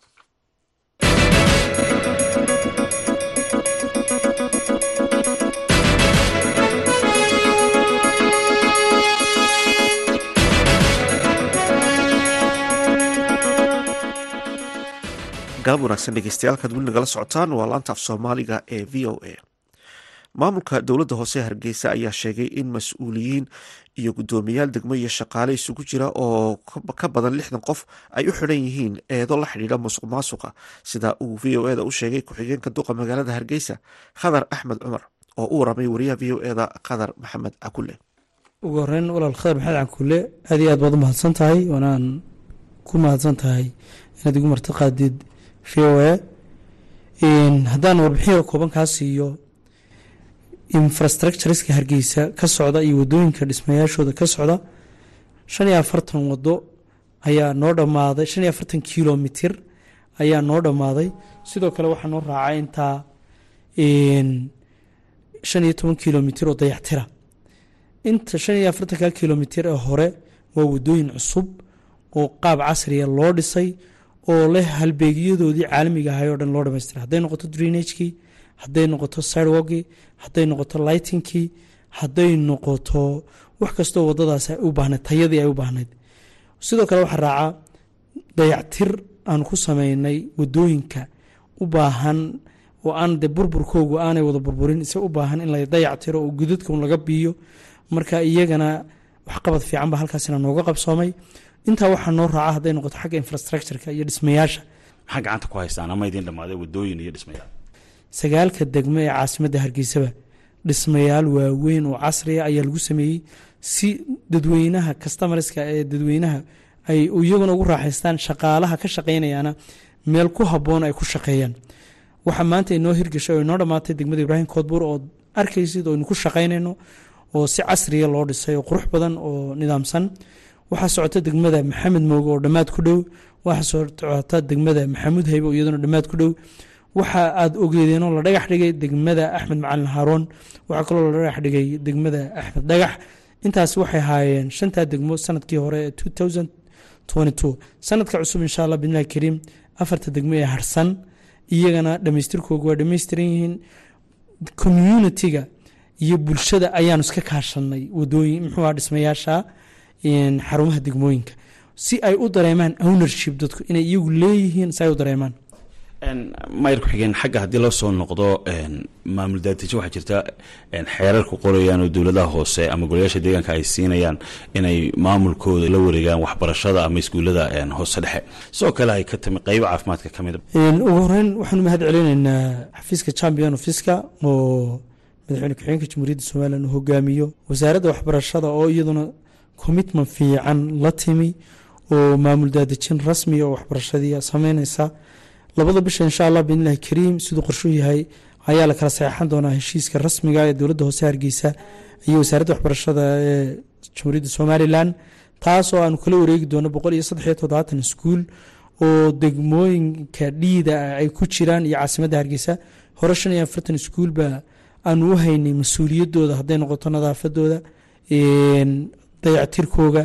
galab wanaagsan dhegeystayaal kaad weli nagala socotaan waa laanta af soomaaliga ee v o a maamulka dowladda hoose hargeysa ayaa sheegay in mas'uuliyiin iyo guddoomiyaal degmo iyo shaqaale isugu jira oo ka badan lixdan qof ay u xidhan yihiin eedo la xidhiidha musuq maasuqa sida uu v o eda u sheegay ku-xigeenka duqa magaalada hargeysa khadar axmed cumar oo u waramay wariyaha v o eda khadar maxamed cakule ugu horeyn walaal khadar maxamed cankuule aad iyo aad baad u mahadsan tahay waanaan ku mahadsan tahay inaad igu marti qaadid v o a. Haddaan warbixin kooban kaa siiyo infrastructureska hargeysa ka socda iyo waddooyinka dhismayaashooda ka socda shan iyo afartan wado ayaa noo dhammaaday shan iyo afartan kilomitir ayaa noo dhammaaday. Sidoo kale waxaa noo raacay intaa shan iyo toban kilomitir oo dayactira inta shan iyo afartanka kilomitir ee hore waa wadooyin cusub oo qaab casriya loo dhisay oo leh halbeegyadoodii caalamiga ahay oo dhan loo dhamaystira hadday noqoto drenagekii hadday noqoto sidewalkii hadday noqoto lightingkii hadday noqoto wax kastoo wadadaas ay u baahnayd tayadii ay u baahnayd. Sidoo kale waxaa raaca dayactir aan ku sameynay waddooyinka u baahan oo aan de burburkoogu aanay wada burburin ise u baahan in la dayactiro oo gudadka laga biiyo. Marka iyagana waxqabad fiican halkaasina nooga qabsoomay. Intaa waxaa noo raaca hadday noqoto xagga infrastructureka iyo dhismayaasha. Maxaa gacanta ku haystaan? Ama idin dhammaaday wadooyin iyo dhismayaal sagaalka degmo ee caasimadda hargeysaba dhismayaal waaweyn oo casriya ayaa lagu sameeyey si dadweynaha customarska ee dadweynaha ay iyaguna ugu raaxaystaan shaqaalaha ka shaqeynayaana meel ku habboon ay ku shaqeeyaan. Waxaa maanta inoo hirgashay oo inoo dhammaatay degmada ibraahim koodbuur oo arkaysid oo aynu ku shaqaynayno oo si casriya loo dhisay oo qurux badan oo nidaamsan. Waxaa socota degmada maxamed mooge oo dhammaad ku dhow. Waxaa socota degmada maxamuud haybe oo iyaduna dhammaad ku dhow waxa aad ogeedeenoo la dhagax dhigay degmada axmed macalin haaroon waxaa kaloo la dhagax dhigay degmada axmed dhagax. Intaas waxay haayeen shantaa degmo sannadkii hore ee sanadka cusub insha allah bidnillahi kariim afarta degmo ee harsan iyagana dhamaystirkooga waa dhamaystiran yihiin communitiga iyo bulshada ayaanu iska kaashanay wadooyin muxuu dhismayaasha xarumaha degmooyinka. Si ay u dareemaan ownership dadku inay iyagu leeyihiin si ay u dareemaan mayr ku-xigeen xagga haddii loo soo noqdo maamul daatijo waxaa jirta xeerar ku qorayaan oo dowladaha hoose ama golayaasha deegaanka ay siinayaan inay maamulkooda la wareegaan waxbarashada ama iskuullada hoose dhexe. Sidoo kale ay ka timi qeybo caafimaadka ka mid ugu horeyn waxaanu mahad celinaynaa xafiiska champion ofiska oo madaxweyne ku-xigeenka jamhuuriyadda somalilan uu hogaamiyo wasaaradda waxbarashada oo iyaduna commitment fiican la timi oo maamul daadejin rasmiya oo waxbarashadii sameyneysa labada bisha insha allah biidnillahi kariim siduu qorshuu yahay ayaa la kala saxeixan doonaa heshiiska rasmiga ee dowladda hoose hargeysa iyo wasaaradda waxbarashada ee jamhuuriyadda somalilan taasoo aanu kala wareegi doono boqol iyo saddex iyo toddobaatan iskuul oo degmooyinka dhiida ay ku jiraan iyo caasimadda hargeysa. Hore shan iyo afartan iskuulba aanu u haynay mas'uuliyadooda hadday noqoto nadaafadooda dayactirkooga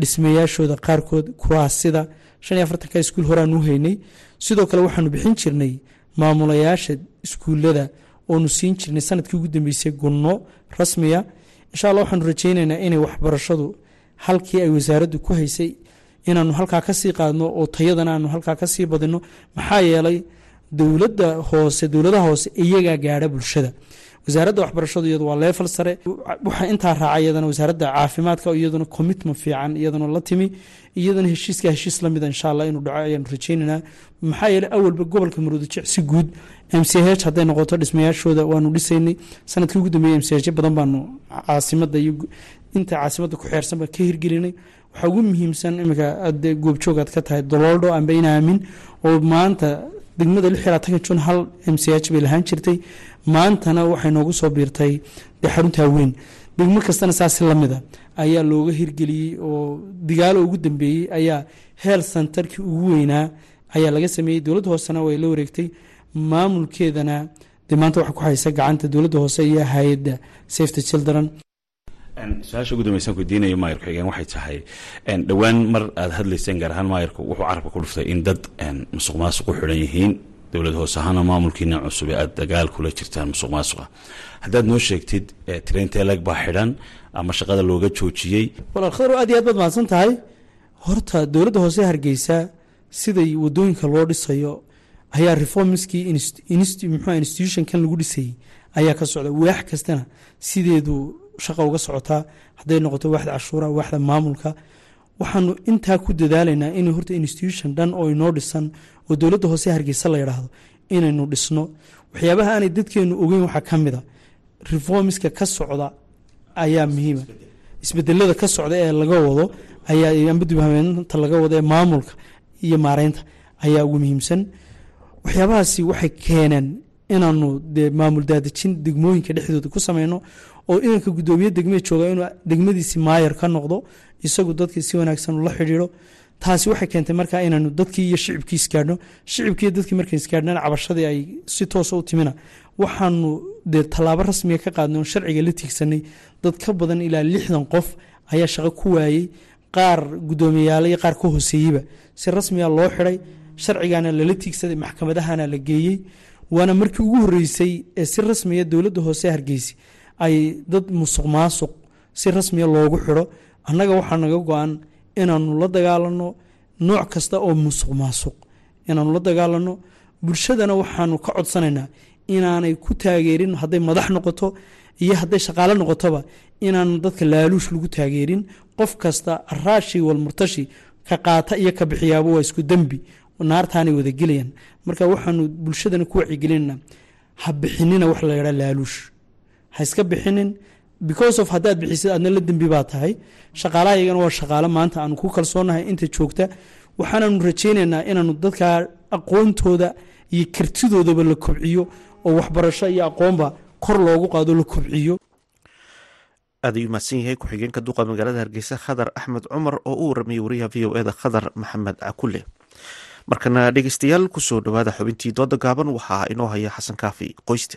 dhismayaashooda qaarkood kuwaasida shan iyo afartanka iskuul hore aanu u haynay. Sidoo kale waxaanu bixin jirnay maamulayaasha iskuullada oonu siin jirnay sannadkii ugu dambeysay gunno rasmiya. Insha allah waxaanu rajeyneynaa inay waxbarashadu halkii ay wasaaraddu ku haysay inaanu halkaa ka sii qaadno oo tayadana aanu halkaa ka sii badino maxaa yeelay dowladda hoose dowladaha hoose iyagaa gaadha bulshada wasaaradda waxbarashadu iyadu waa leefal sare. Waxaa intaa raaca iyadana wasaaradda caafimaadka iyaduna commitment fiican iyaduna la timi. Iyadana heshiiska heshiis lamida insha allah inuu dhaco ayaanu rajeyneynaa maxaa yeelay awalba gobolka maroodijic si guud. M c h hadday noqoto dhismayaashooda waanu dhisaynay. Sanadkii ugu dambeeyey m c h badan baanu caasimada iyo inta caasimada ku xeersanba ka hirgelinay. Waxaa ugu muhiimsan iminka goobjoog aad ka tahay dololdho amba inaamin oo maanta degmada lix iyo labaatanka jun hal m c h bay lahaan jirtay. Maantana waxay noogu soo biirtay dee xaruntaa weyn degmo kastana saasi lamida. Ayaa looga hirgeliyey oo digaalo ugu dambeeyey ayaa health centerkii ugu weynaa. Ayaa laga sameeyey dowladda hoosena way la wareegtay. Maamulkeedana dee maanta waxa ku haysa gacanta dowladda hoose iyo hay'adda safety children su'aasha ugu dambaysan kudiinayo maayir ku-xigeen waxay tahay dhowaan mar aad hadlayseen gaar ahaan maayirku wuxuu carabka ku dhuftay in dad musuq maasuq u xidhan yihiin. Dowlad hoose ahaana maamulkiina cusub ee aad dagaal kula jirtaan musuq maasuqa haddaad noo sheegtid traintelag baa xidhan ama shaqada looga joojiyey. Walaal khadar aad iyo aad baad mahadsan tahay. Horta dowladda hoose hargeysa siday waddooyinka loo dhisayo ayaa reformskii muxuu institutionkan lagu dhisayey ayaa ka socda. Waax kastana sideedu shaqa uga socotaa hadday noqoto waaxda cashuura waaxda maamulka. Waxaanu intaa ku dadaalaynaa in horta institution dhan oo inoo dhisan oo dowladda hoose hargeysa la yidhaahdo inaynu dhisno. Waxyaabaha aanay dadkeenu ogeyn waxaa ka mida reformska ka socda ayaa muhiima isbedelada ka socda ee laga wado ayaa amba laga wado ee maamulka iyo maareynta ayaa ugu muhiimsan. Waxyaabahaasi waxay keeneen inaanu dee maamul daadejin degmooyinka dhexdooda ku sameyno oo inanka gudoomiye degmee jooga inuu degmadiisi maayar ka noqdo isagu dadkii si wanaagsan ula xidhiidho. Taasi waxay keentay markaa inaanu dadkii iyo shicibkii isgaadhno shicibkii dadkii markay isgaadhnaan cabashadii ay si toosa u timina. Waxaanu dee tallaabo rasmiga ka qaadnay oon sharciga la tiigsanay dad ka badan ilaa lixdan qof ayaa shaqo ku waayey qaar guddoomiyayaal iyo qaar ka hooseeyeyba si rasmiga loo xidhay sharcigaana lala tiigsaday maxkamadahana la geeyey. Waana markii ugu horeysay ee si rasmiya dowladda hoose hargeysa ay dad musuq maasuq si rasmiya loogu xidho. Annaga waxaa naga go-an inaanu la dagaalano nooc kasta oo musuq maasuq inaanu la dagaalano bulshadana waxaanu ka codsanaynaa inaanay ku taageerin hadday madax noqoto iyo hadday shaqaale noqotoba inaanu dadka laaluush lagu taageerin. Qof kasta araashi walmurtashi ka qaata iyo ka bixiyaaba waa isku dembi. Naartaanay wada gelayaan. Marka waxaanu bulshadana ku wacigelinana ha bixinina wax la yadhaa laaluush ha iska bixinin. Because of haddaad bixisid aadna la dembi baa tahay. Shaqaalaha waa shaqaale maanta aanu ku kalsoonahay inta joogta. Waxaananu rajaynaynaa inaanu dadka aqoontooda iyo kartidoodaba la kobciyo oo waxbarasho iyo aqoonba kor loogu qaado la kobciyo. Aad ayuu mahadsan yahay ku-xigeenka duqa magaalada hargeysa khadar axmed cumar oo u waramayay wariyaha v o eda khadar maxamed cakule markana dhegeystayaal ku soo dhawaada xubintii dooda gaaban waxaa inoo haya xasan kaafi qoyste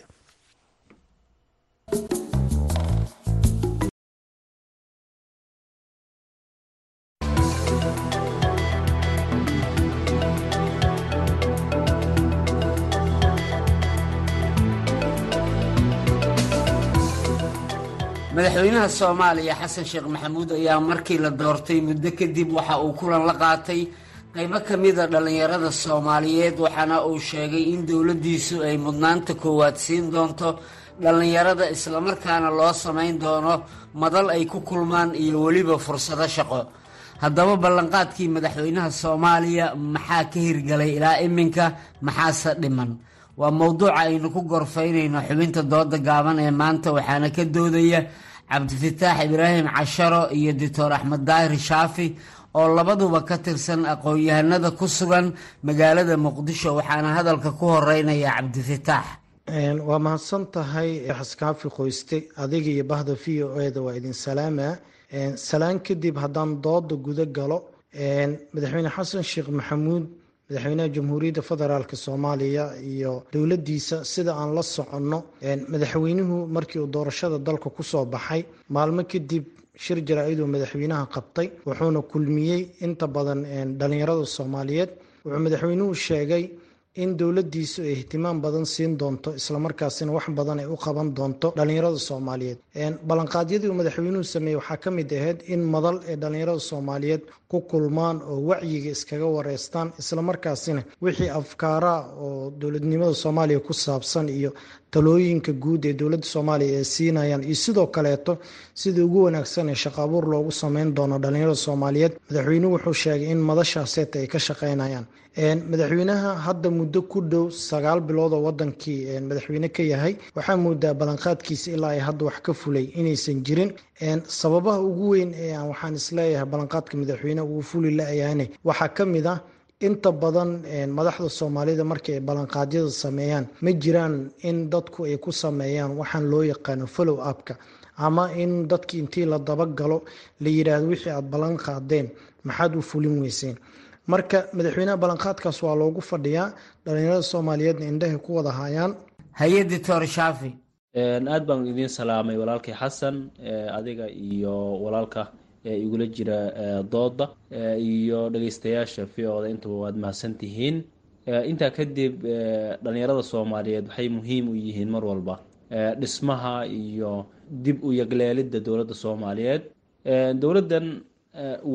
madaxweynaha soomaaliya xasan sheekh maxamuud ayaa markii la doortay muddo kadib waxa uu kulan la qaatay qaybo ka mida dhallinyarada soomaaliyeed waxaana uu sheegay in dowladdiisu ay mudnaanta koowaad siin doonto dhallinyarada islamarkaana loo samayn doono madal ay ku kulmaan iyo weliba fursado shaqo. Haddaba ballanqaadkii madaxweynaha soomaaliya maxaa ka hirgalay ilaa iminka? Maxaase dhiman waa mowduuca aynu ku gorfaynayno xubinta dooda gaaban ee maanta waxaana ka doodaya cabdifataax ibraahim casharo iyo doctor axmed daahir shaafi oo labaduba ka tirsan aqoon-yahanada ku sugan magaalada muqdisho. Waxaana hadalka ku horeynaya cabdifataax waa mahadsan tahay xaskaafi qoyste adiga iyo bahda v o eda waa idin salaama. Salaan kadib haddaan dooda guda galo madaxweyne xasan sheekh maxamuud madaxweynaha jamhuuriyadda federaalk soomaaliya iyo dowladdiisa sida aan la soconno madaxweynuhu markii uu doorashada dalka ku soo baxay maalmo kadib shir jaraa-iduu madaxweynaha qabtay wuxuuna kulmiyey inta badan dhalinyarada soomaaliyeed. Wuxuu madaxweynuhu sheegay in dowladdiisu ay ihtimaam badan siin doonto islamarkaasina wax badan ay u qaban doonto dhalinyarada soomaaliyeed. Ballanqaadyadii uu madaxweynuhu sameeyey waxaa ka mid ahayd in madal ay dhalinyarada soomaaliyeed ku kulmaan oo wacyiga iskaga wareystaan islamarkaasina wixii afkaaraha oo dowladnimada soomaaliya ku saabsan iyo talooyinka guud ee dowladda soomaaliya ay siinayaan iyo sidoo kaleeto sidii ugu wanaagsan ee shaqa abuur loogu sameyn doono dhalinyarada soomaaliyeed madaxweynuhu wuxuu sheegay in madashaaseeta ay ka shaqeynayaan. Madaxweynaha hadda muddo ku dhow sagaal bilood oo wadankii madaxweyne ka yahay waxaa moodaa ballanqaadkiisa ilaa ay hadda wax ka fulay inaysan jirin. Sababaha ugu weyn ee aan waxaan is leeyahay ballanqaadka madaxweyne uu fuli la-yaane waxaa ka mid ah inta badan madaxda soomaalida markii ay ballanqaadyada sameeyaan ma jiraan in dadku ay ku sameeyaan waxaan loo yaqaano follow upka ama in dadki intii la dabagalo la yidhaahdo wixii aada ballan qaadeen maxaad u fulin weyseen. Marka madaxweynaha ballanqaadkaas waa loogu fadhiyaa dhalinyarada soomaaliyeedna indhahay ku wada hayaan hay'adii toor shaafi aad baan idiin salaamay walaalkay xasan adiga iyo walaalka igula jira dooda iyo dhegeystayaasha v oda intaba waad mahadsan tihiin intaa kadib dhalinyarada soomaaliyeed waxay muhiim u yihiin mar walba dhismaha iyo dib u yagleelidda dowladda soomaaliyeed. Dowladdan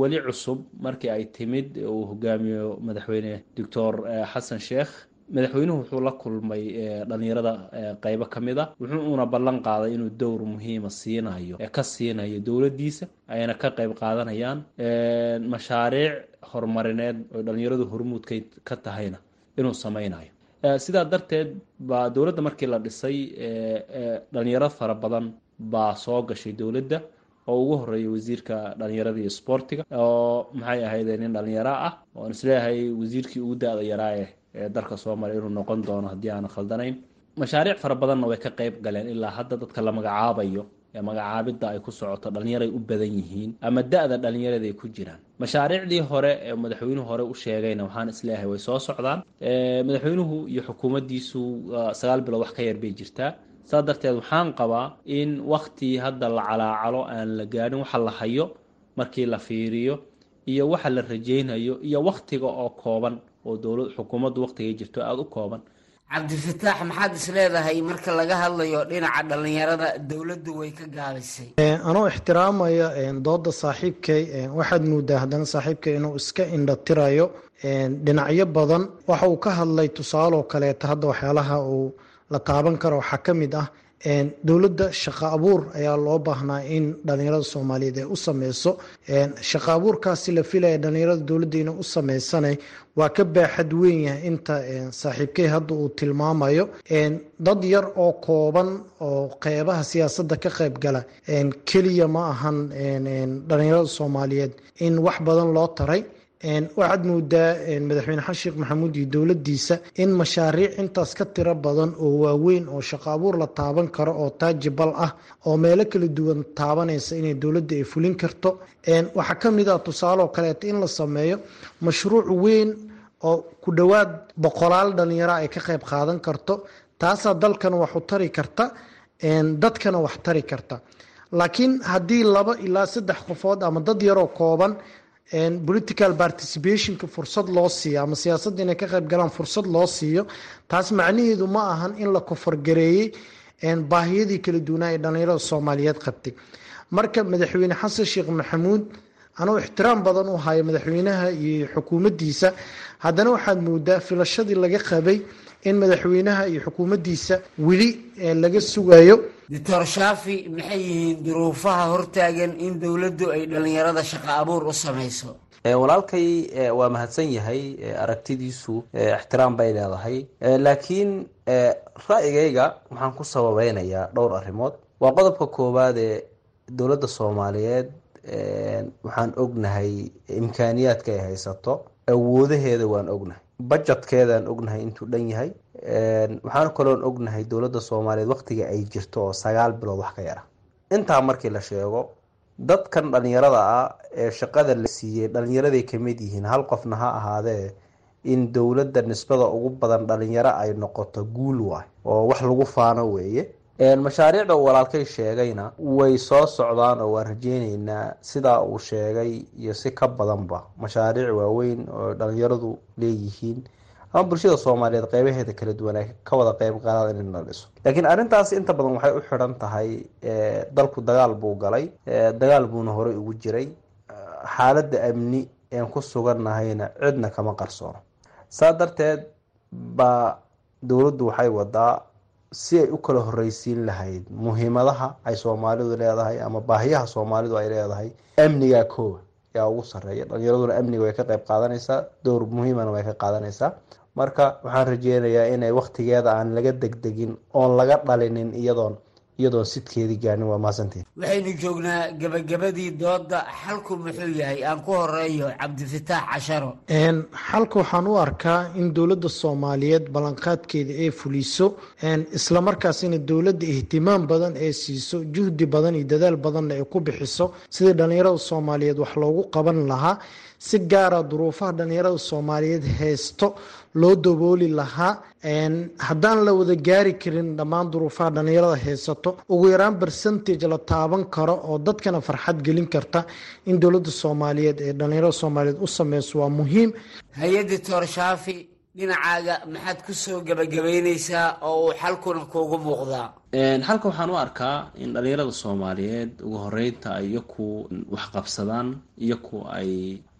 weli cusub markii ay timid uu hogaamiyo madaxweyne doctor xasan sheekh madaxweynuhu wuxuu la kulmay dhalinyarada qeybo ka mid a wuxuuna ballan qaaday inuu dowr muhiima siinayo ka siinayo dowladdiisa ayna ka qeyb qaadanayaan mashaariic horumarineed oo dhalinyaradu hormuudka ka tahayna inuu sameynayo sidaa darteed baa dowladda markii la dhisay dhalinyaro fara badan baa soo gashay dowladda. Oo ugu horreeya wasiirka dhalinyarada iyo sboortiga oo maxay ahayde nin dhalinyaro ah? Oon is leeyahay wasiirkii ugu da-da yaraaye ee dalka soomaaliya inuu noqon doono haddii aanan khaldanayn. Mashaariic fara badanna way ka qayb galeen ilaa hadda dadka la magacaabayo ee magacaabidda ay ku socoto dhallinyaray u badan yihiin ama da-da dhallinyarada ay ku jiraan. Mashaariicdii hore ee madaxweynuhu hore u sheegayna waxaan is leeyahay way soo socdaan. Madaxweynuhu iyo xukuumaddiisu sagaal bilood wax ka yar bay jirtaa. Saas darteed waxaan qabaa in wakti hadda la calaacalo aan la gaadhin waxa la hayo markii la fiiriyo iyo waxa la rajaynayo iyo waktiga oo kooban oo dowlad xukuumaddu waktigay jirto aada u kooban. Cabdifataax maxaad is leedahay marka laga hadlayo dhinaca dhallinyarada dowladdu way ka gaabisay? Anoo ixtiraamaya dooda saaxiibkay waxaad moodaa haddana saaxiibkay inuu iska indhatirayo dhinacyo badan. Waxa uu ka hadlay tusaaloo kaleeta hadda waxyaalaha uu la taaban karo waxaa ka mid ah dowladda shaqo abuur ayaa loo baahnaa in dhalinyarada soomaaliyeed ay u sameyso shaqo abuurkaasi la filaya dhalinyarada dowladda inay u sameysana waa ka baaxad weyn yahay inta saaxiibkey hadda uu tilmaamayo. Dad yar oo kooban oo qeybaha siyaasadda ka qayb gala keliya ma ahan dhalinyarada soomaaliyeed in wax badan loo taray waxaad moodaa madaxweyne xasan sheekh maxamuud iyo dowladdiisa in mashaariic intaas ka tiro badan oo waaweyn oo shaqo abuur la taaban karo oo taajibal ah oo meelo kala duwan taabanaysa inay dowladda ay fulin karto. Waxaa ka mid ah tusaaleoo kaleeta in la sameeyo mashruuc weyn oo ku dhowaad boqolaal dhalinyaro ay ka qayb qaadan karto taasaa dalkana wax u tari karta dadkana wax tari karta. Laakiin haddii laba ilaa saddex qofood ama dad yaroo kooban political participationka fursad loo siiyo ama siyaasadda inay ka qayb galaan fursad loo siiyo taas macnaheedu ma ahan in la kofargareeyey baahiyadii kala duwanaa ee dhalinyarada soomaaliyeed qabtay. Marka madaxweyne xasan sheekh maxamuud anuu ixtiraam badan u hayo madaxweynaha iyo xukuumaddiisa haddana waxaad moodaa filashadii laga qabay in madaxweynaha iyo xukuumaddiisa weli laga sugayo doctor shaafi maxay yihiin duruufaha hortaagan in dowladdu ay dhallinyarada shaqo abuur u samayso? Walaalkay waa mahadsan yahay aragtidiisu ixtiraam bay leedahay. Laakiin ra'yigayga waxaan ku sababeynayaa dhowr arrimood. Waa qodobka koowaad ee dowladda soomaaliyeed waxaan ognahay imkaaniyaadka ay haysato. Awoodaheeda waan ognahay. Bajetkeedaan ognahay intuu dhan yahay waxaan kaloon ognahay dowladda soomaaliyeed waqtiga ay jirto oo sagaal bilood wax ka yara. Intaa markii la sheego dadkan dhalinyarada ah ee shaqada la siiyey dhalinyaraday ka mid yihiin hal qofna ha ahaadee in dowladda nisbada ugu badan dhalinyaro ay noqoto guul waay oo wax lagu faano weeye. Mashaariicda uu walaalkay sheegayna way soo socdaan oo waan rajeyneynaa sidaa uu sheegay iyo si ka badanba. Mashaariic waaweyn oo dhalinyaradu leeyihiin ama bulshada soomaaliyeed qeybaheeda kala duwan ay ka wada qeyb qaadaan in la laakiin arrintaas inta badan waxay u xidhan tahay dalku dagaal buu galay dagaal buuna horey ugu jiray. Xaaladda amni een ku sugannahayna cidna kama qarsoono saa darteed baa dowladdu waxay wadaa si ay u kala horreysiin lahayd muhiimadaha ay soomaalidu leedahay ama baahiyaha soomaalidu ay leedahay amnigaa koowa yaa ugu sarreeya dhalinyaraduna amniga way ka qayb qaadanaysaa dowr muhiimana way ka qaadanaysaa marka waxaan rajeynayaa inay waktigeeda aan laga degdegin oon laga dhalinin iyadoon iyadoon sidkeedii gaarin waa mahadsantiin waxaynu joognaa gebagabadii dooda xalku muxuu yahay aan ku horeeyo cabdifataax casharo. Xalka waxaan u arkaa in dowladda soomaaliyeed ballanqaadkeeda ay fuliso islamarkaasina dowladda ihtimaam badan ee siiso juhdi badan iyo dadaal badanna ay ku bixiso sidii dhallinyarada soomaaliyeed wax loogu qaban lahaa si gaara duruufaha dhallinyarada soomaaliyeed haysto loo dabooli lahaa haddaan la wada gaari karin dhammaan duruufaha dhallinyarada haysato ugu yaraan bercentage la taaban karo oo dadkana farxad gelin karta in dowladda soomaaliyeed ee dhallinyarada soomaaliyeed u sameyso waa muhiim. Hay'adda toor shaafi dhinacaaga maxaad ku soo gebagabeyneysaa oo uu xalkuna kuugu muuqdaa halka waxaan u arkaa in dhalinyarada soomaaliyeed ugu horeynta ay iyaku waxqabsadaan iyaku ay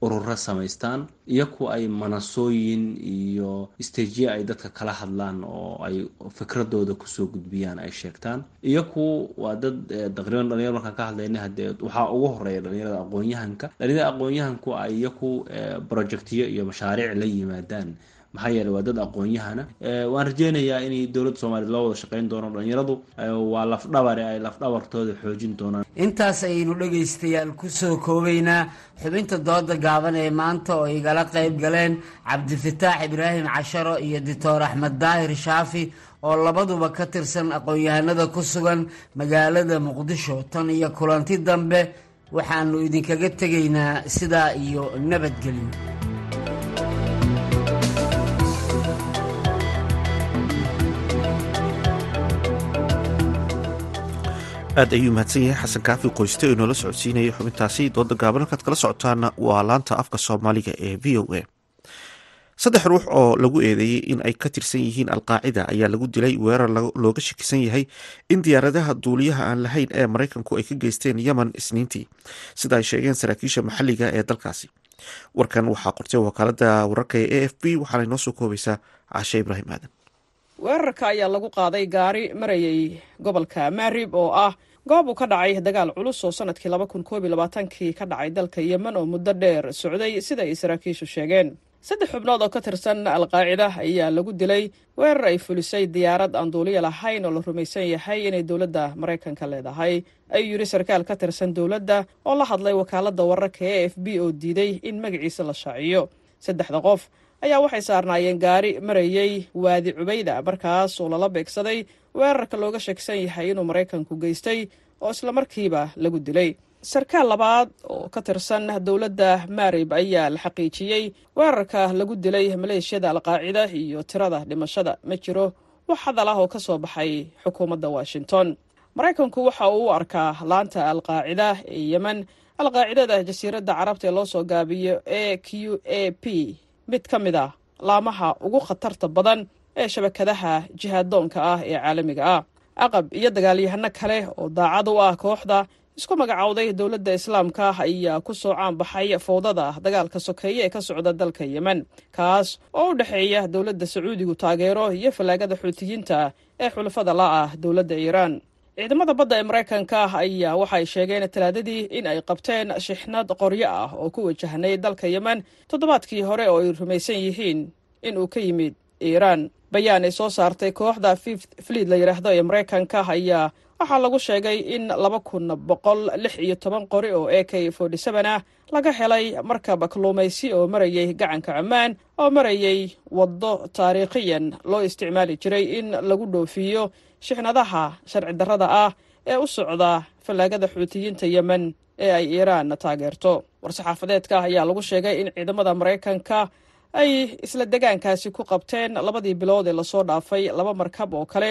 ururo samaystaan iyaku ay manasooyin iyo isteejiye ay dadka kala hadlaan oo ay fikradooda ku soo gudbiyaan ay sheegtaan. Iyaku waa dad taqriiban dhalinyaro markaan ka hadlayna hadee waxaa ugu horreeya dhalinyarada aqoon-yahanka. Dhalinyarada aqoon-yahanku ay iyaku projectiyo iyo mashaariic la yimaadaan maxaa yeeley waa dad aqoon-yahana. Waan rajeynayaa inay dowladda soomaaliya loo wada shaqeyn doono dhalinyaradu waa lafdhabare ay lafdhabartooda xoojin doonaan. Intaas ayaynu dhegaystayaal ku soo koobaynaa. Xubinta dooda gaaban ee maanta oo igala qayb galeen cabdifataax ibraahim casharo iyo doctor axmed daahir shaafi oo labaduba ka tirsan aqoon-yahanada ku sugan magaalada muqdisho. Tan iyo kulanti dambe waxaanu idinkaga tegaynaa sidaa iyo nabadgelyo aad ayuu mahadsan yahay. Xasan kaafi qoyste oo inoola socodsiinayay. Xubintaasi dooda gaaban halkaad kala socotaana waa laanta afka soomaaliga ee v o a. Saddex ruux oo lagu eedeeyey in ay ka tirsan yihiin alqaacida ayaa lagu dilay weerar looga shakisan yahay in diyaaradaha duuliyaha aan lahayn ee maraykanku ay ka geysteen yemen isniintii sida ay sheegeen saraakiisha maxalliga ee dalkaasi. Warkan waxaa qortay wakaalada wararka ee a f b waxaana inoo soo koobaysaa cashe ibraahim aadan weerarka ayaa lagu qaaday gaari marayay gobolka marib oo ah goob uu ka dhacay dagaal culus oo sannadkii laba kun koob iyo labaatankii ka dhacay dalka yemen oo muddo dheer socday sida ay saraakiishu sheegeen. Saddex xubnood oo ka tirsan alqaacida ayaa lagu dilay weerar ay fulisay diyaarad aan duuliya lahayn oo la rumaysan yahay inay dowladda maraykanka leedahay. Ayuu yidhi sarkaal ka tirsan dowladda oo la hadlay wakaaladda wararka e f b oo diiday in magaciisa la shaaciyo. Saddexda qof ayaa waxay saarnaayeen gaari marayey waadi cubayda markaas oo lala beegsaday weerarka looga sheegsan yahay inuu maraykanku geystay oo islamarkiiba lagu dilay. Sarkaal labaad oo ka tirsan dowladda marib ayaa la xaqiijiyey weerarka lagu dilay maleeshiyada alqaacida iyo tirada dhimashada. Ma jiro wax hadal ah oo ka soo baxay xukuumadda washington. Maraykanku waxa uu u arkaa laanta alqaacida ee yemen. Alqaacidada jasiiradda carabta ee loo soo gaabiyo e q a p mid ka mid ah laamaha ugu khatarta badan ee shabakadaha jihaadoonka ah ee caalamiga ah. Aqab iyo dagaalyahano kale oo daacad u ah kooxda isku magacowday dowladda islaamka ayaa ku soo caanbaxay fowdada dagaalka sokeeye ee ka socda dalka yemen kaas oo u dhexeeya dowladda sacuudigu taageero iyo fallaagada xuutiyiinta ee xulafada la ah dowladda iiraan ciidamada badda ee maraykanka ayaa waxay sheegeen talaadadii in ay qabteen shixnad qoryo ah oo ku wajahnay dalka yemen toddobaadkii hore oo ay rumaysan yihiin in uu ka yimid iiraan bayaan ay soo saartay kooxda fifth fliid la yidhaahdo ee maraykanka ayaa waxaa lagu sheegay in laba kun boqol lix iyo toban qori oo a k forty seven ah laga helay markab kalluumaysi oo marayay gacanka ammaan oo marayay waddo taariikhiyan loo isticmaali jiray in lagu dhoofiyo shixnadaha sharci darrada ah ee u socda fallaagada xuutiyiinta yemen ee ay iiraan taageerto. War-saxaafadeedka ayaa lagu sheegay in ciidamada maraykanka ay isla degaankaasi ku qabteen labadii bilood ee la soo dhaafay laba markab oo kale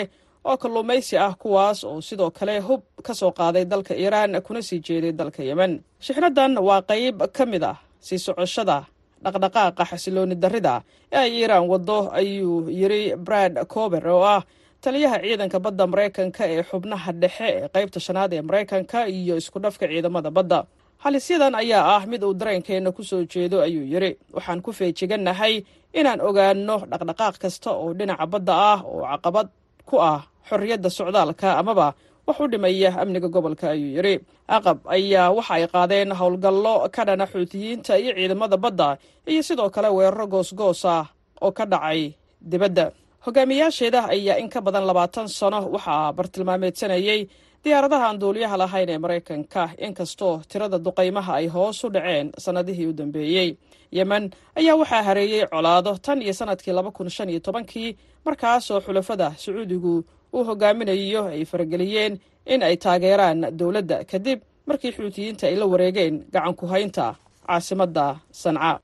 oo kalluumaysi ah kuwaas oo sidoo kale hub ka soo qaaday dalka iiraan kuna sii jeeday dalka yemen. Shixnadan waa qayb ka mid ah sii socoshada dhaqdhaqaaqa xasilooni darrida ee ay iiraan waddo ayuu yiri brad cober oo ah taliyaha ciidanka badda maraykanka ee xubnaha dhexe ee qaybta shanaad ee maraykanka iyo isku dhafka ciidamada badda. Halisyadan ayaa ah mid uu dareenkeenna ku soo jeedo ayuu yidhi waxaan ku feejigannahay inaan ogaanno dhaqdhaqaaq kasta oo dhinaca badda ah oo caqabad ku ah xorriyadda socdaalka amaba wax u dhimaya amniga gobolka ayuu yidhi aqab ayaa waxa ay qaadeen howlgallo ka dhana xuutiyiinta iyo ciidamada badda iyo sidoo kale weeraro goosgoos ah oo ka dhacay dibadda hogaamiyaasheeda ayaa in ka badan labaatan sano waxaa bartilmaameedsanayey diyaaradaha aan duuliyaha lahayn ee maraykanka inkastoo tirada duqaymaha ay hoos u dhaceen sannadihii u dambeeyey yemen ayaa waxaa hareeyey colaado tan iyo sannadkii laba kun shan iyo tobankii markaasoo xulafada sacuudigu uu hogaaminayo ay farageliyeen in ay taageeraan dowladda kadib markii xuutiyiinta ay la wareegeen gacan ku haynta caasimadda sanca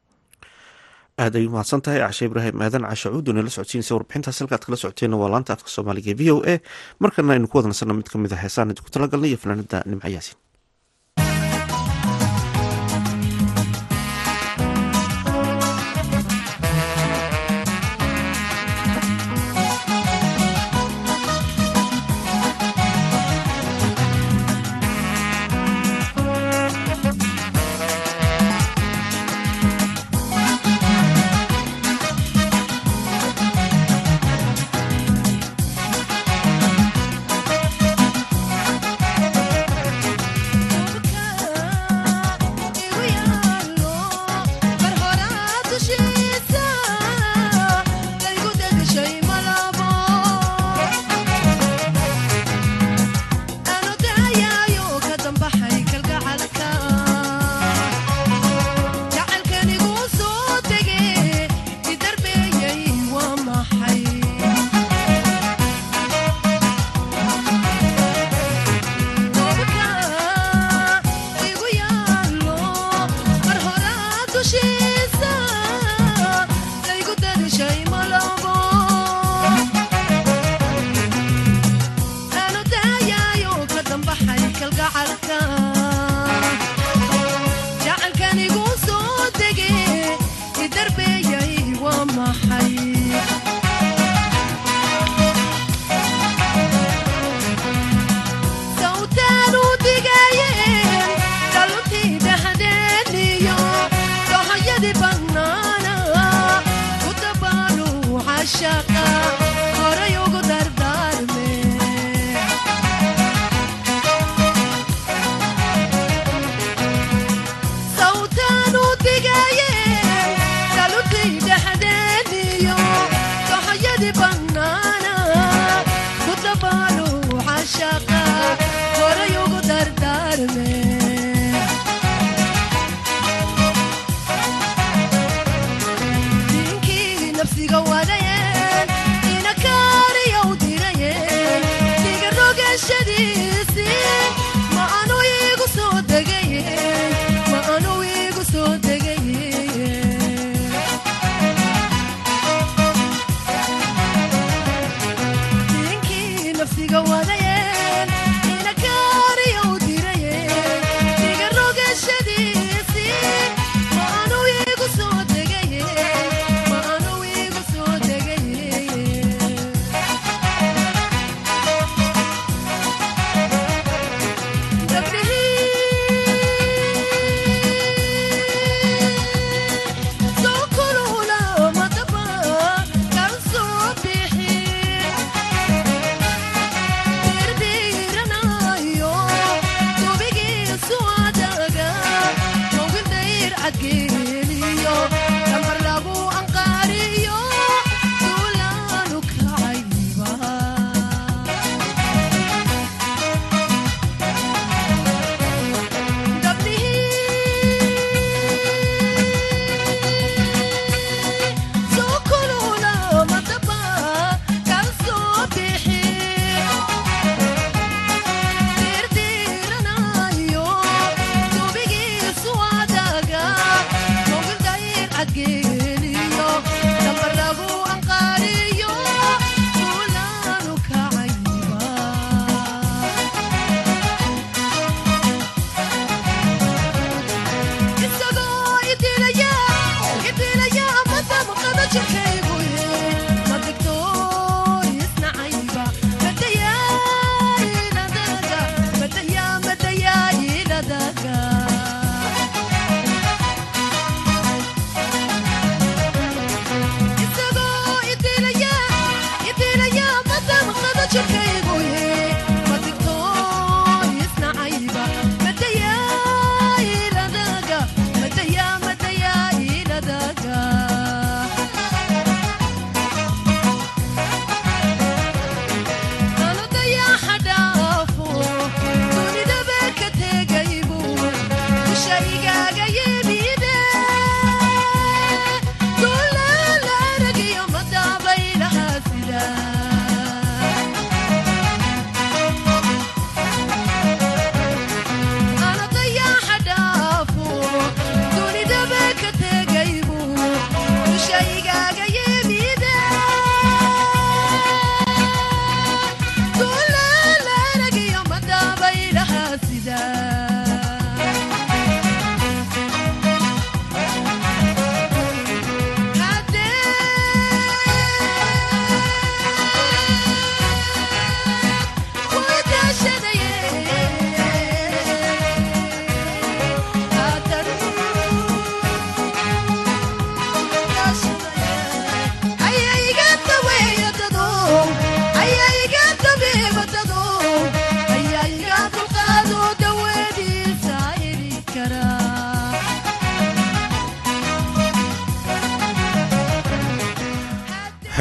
aad ay umahadsan tahay cashe ibraahim aadan cashe cuudu nala socodsiinaysa warbixintaas halkaad kala socoteenna waa laanta afka soomaaliga v o a. Markana aynu ku wadnasanno mid ka mid a heesaan idinku talagalnay iyo fanaanada nimco yaasin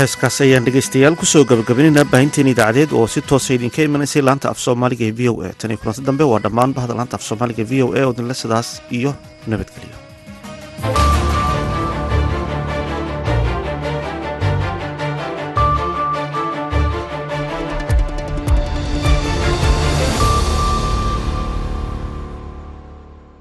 heeskaas ayaan dhegaystayaal ku soo gabagabaynayna baahinteen idaacadeed oo si toosa idinka imanaysay laanta af soomaaliga ee v o a. Tani kulanti dambe waa dhammaan bahda laanta af soomaaliga v o a oo sidaas iyo nabadgelyo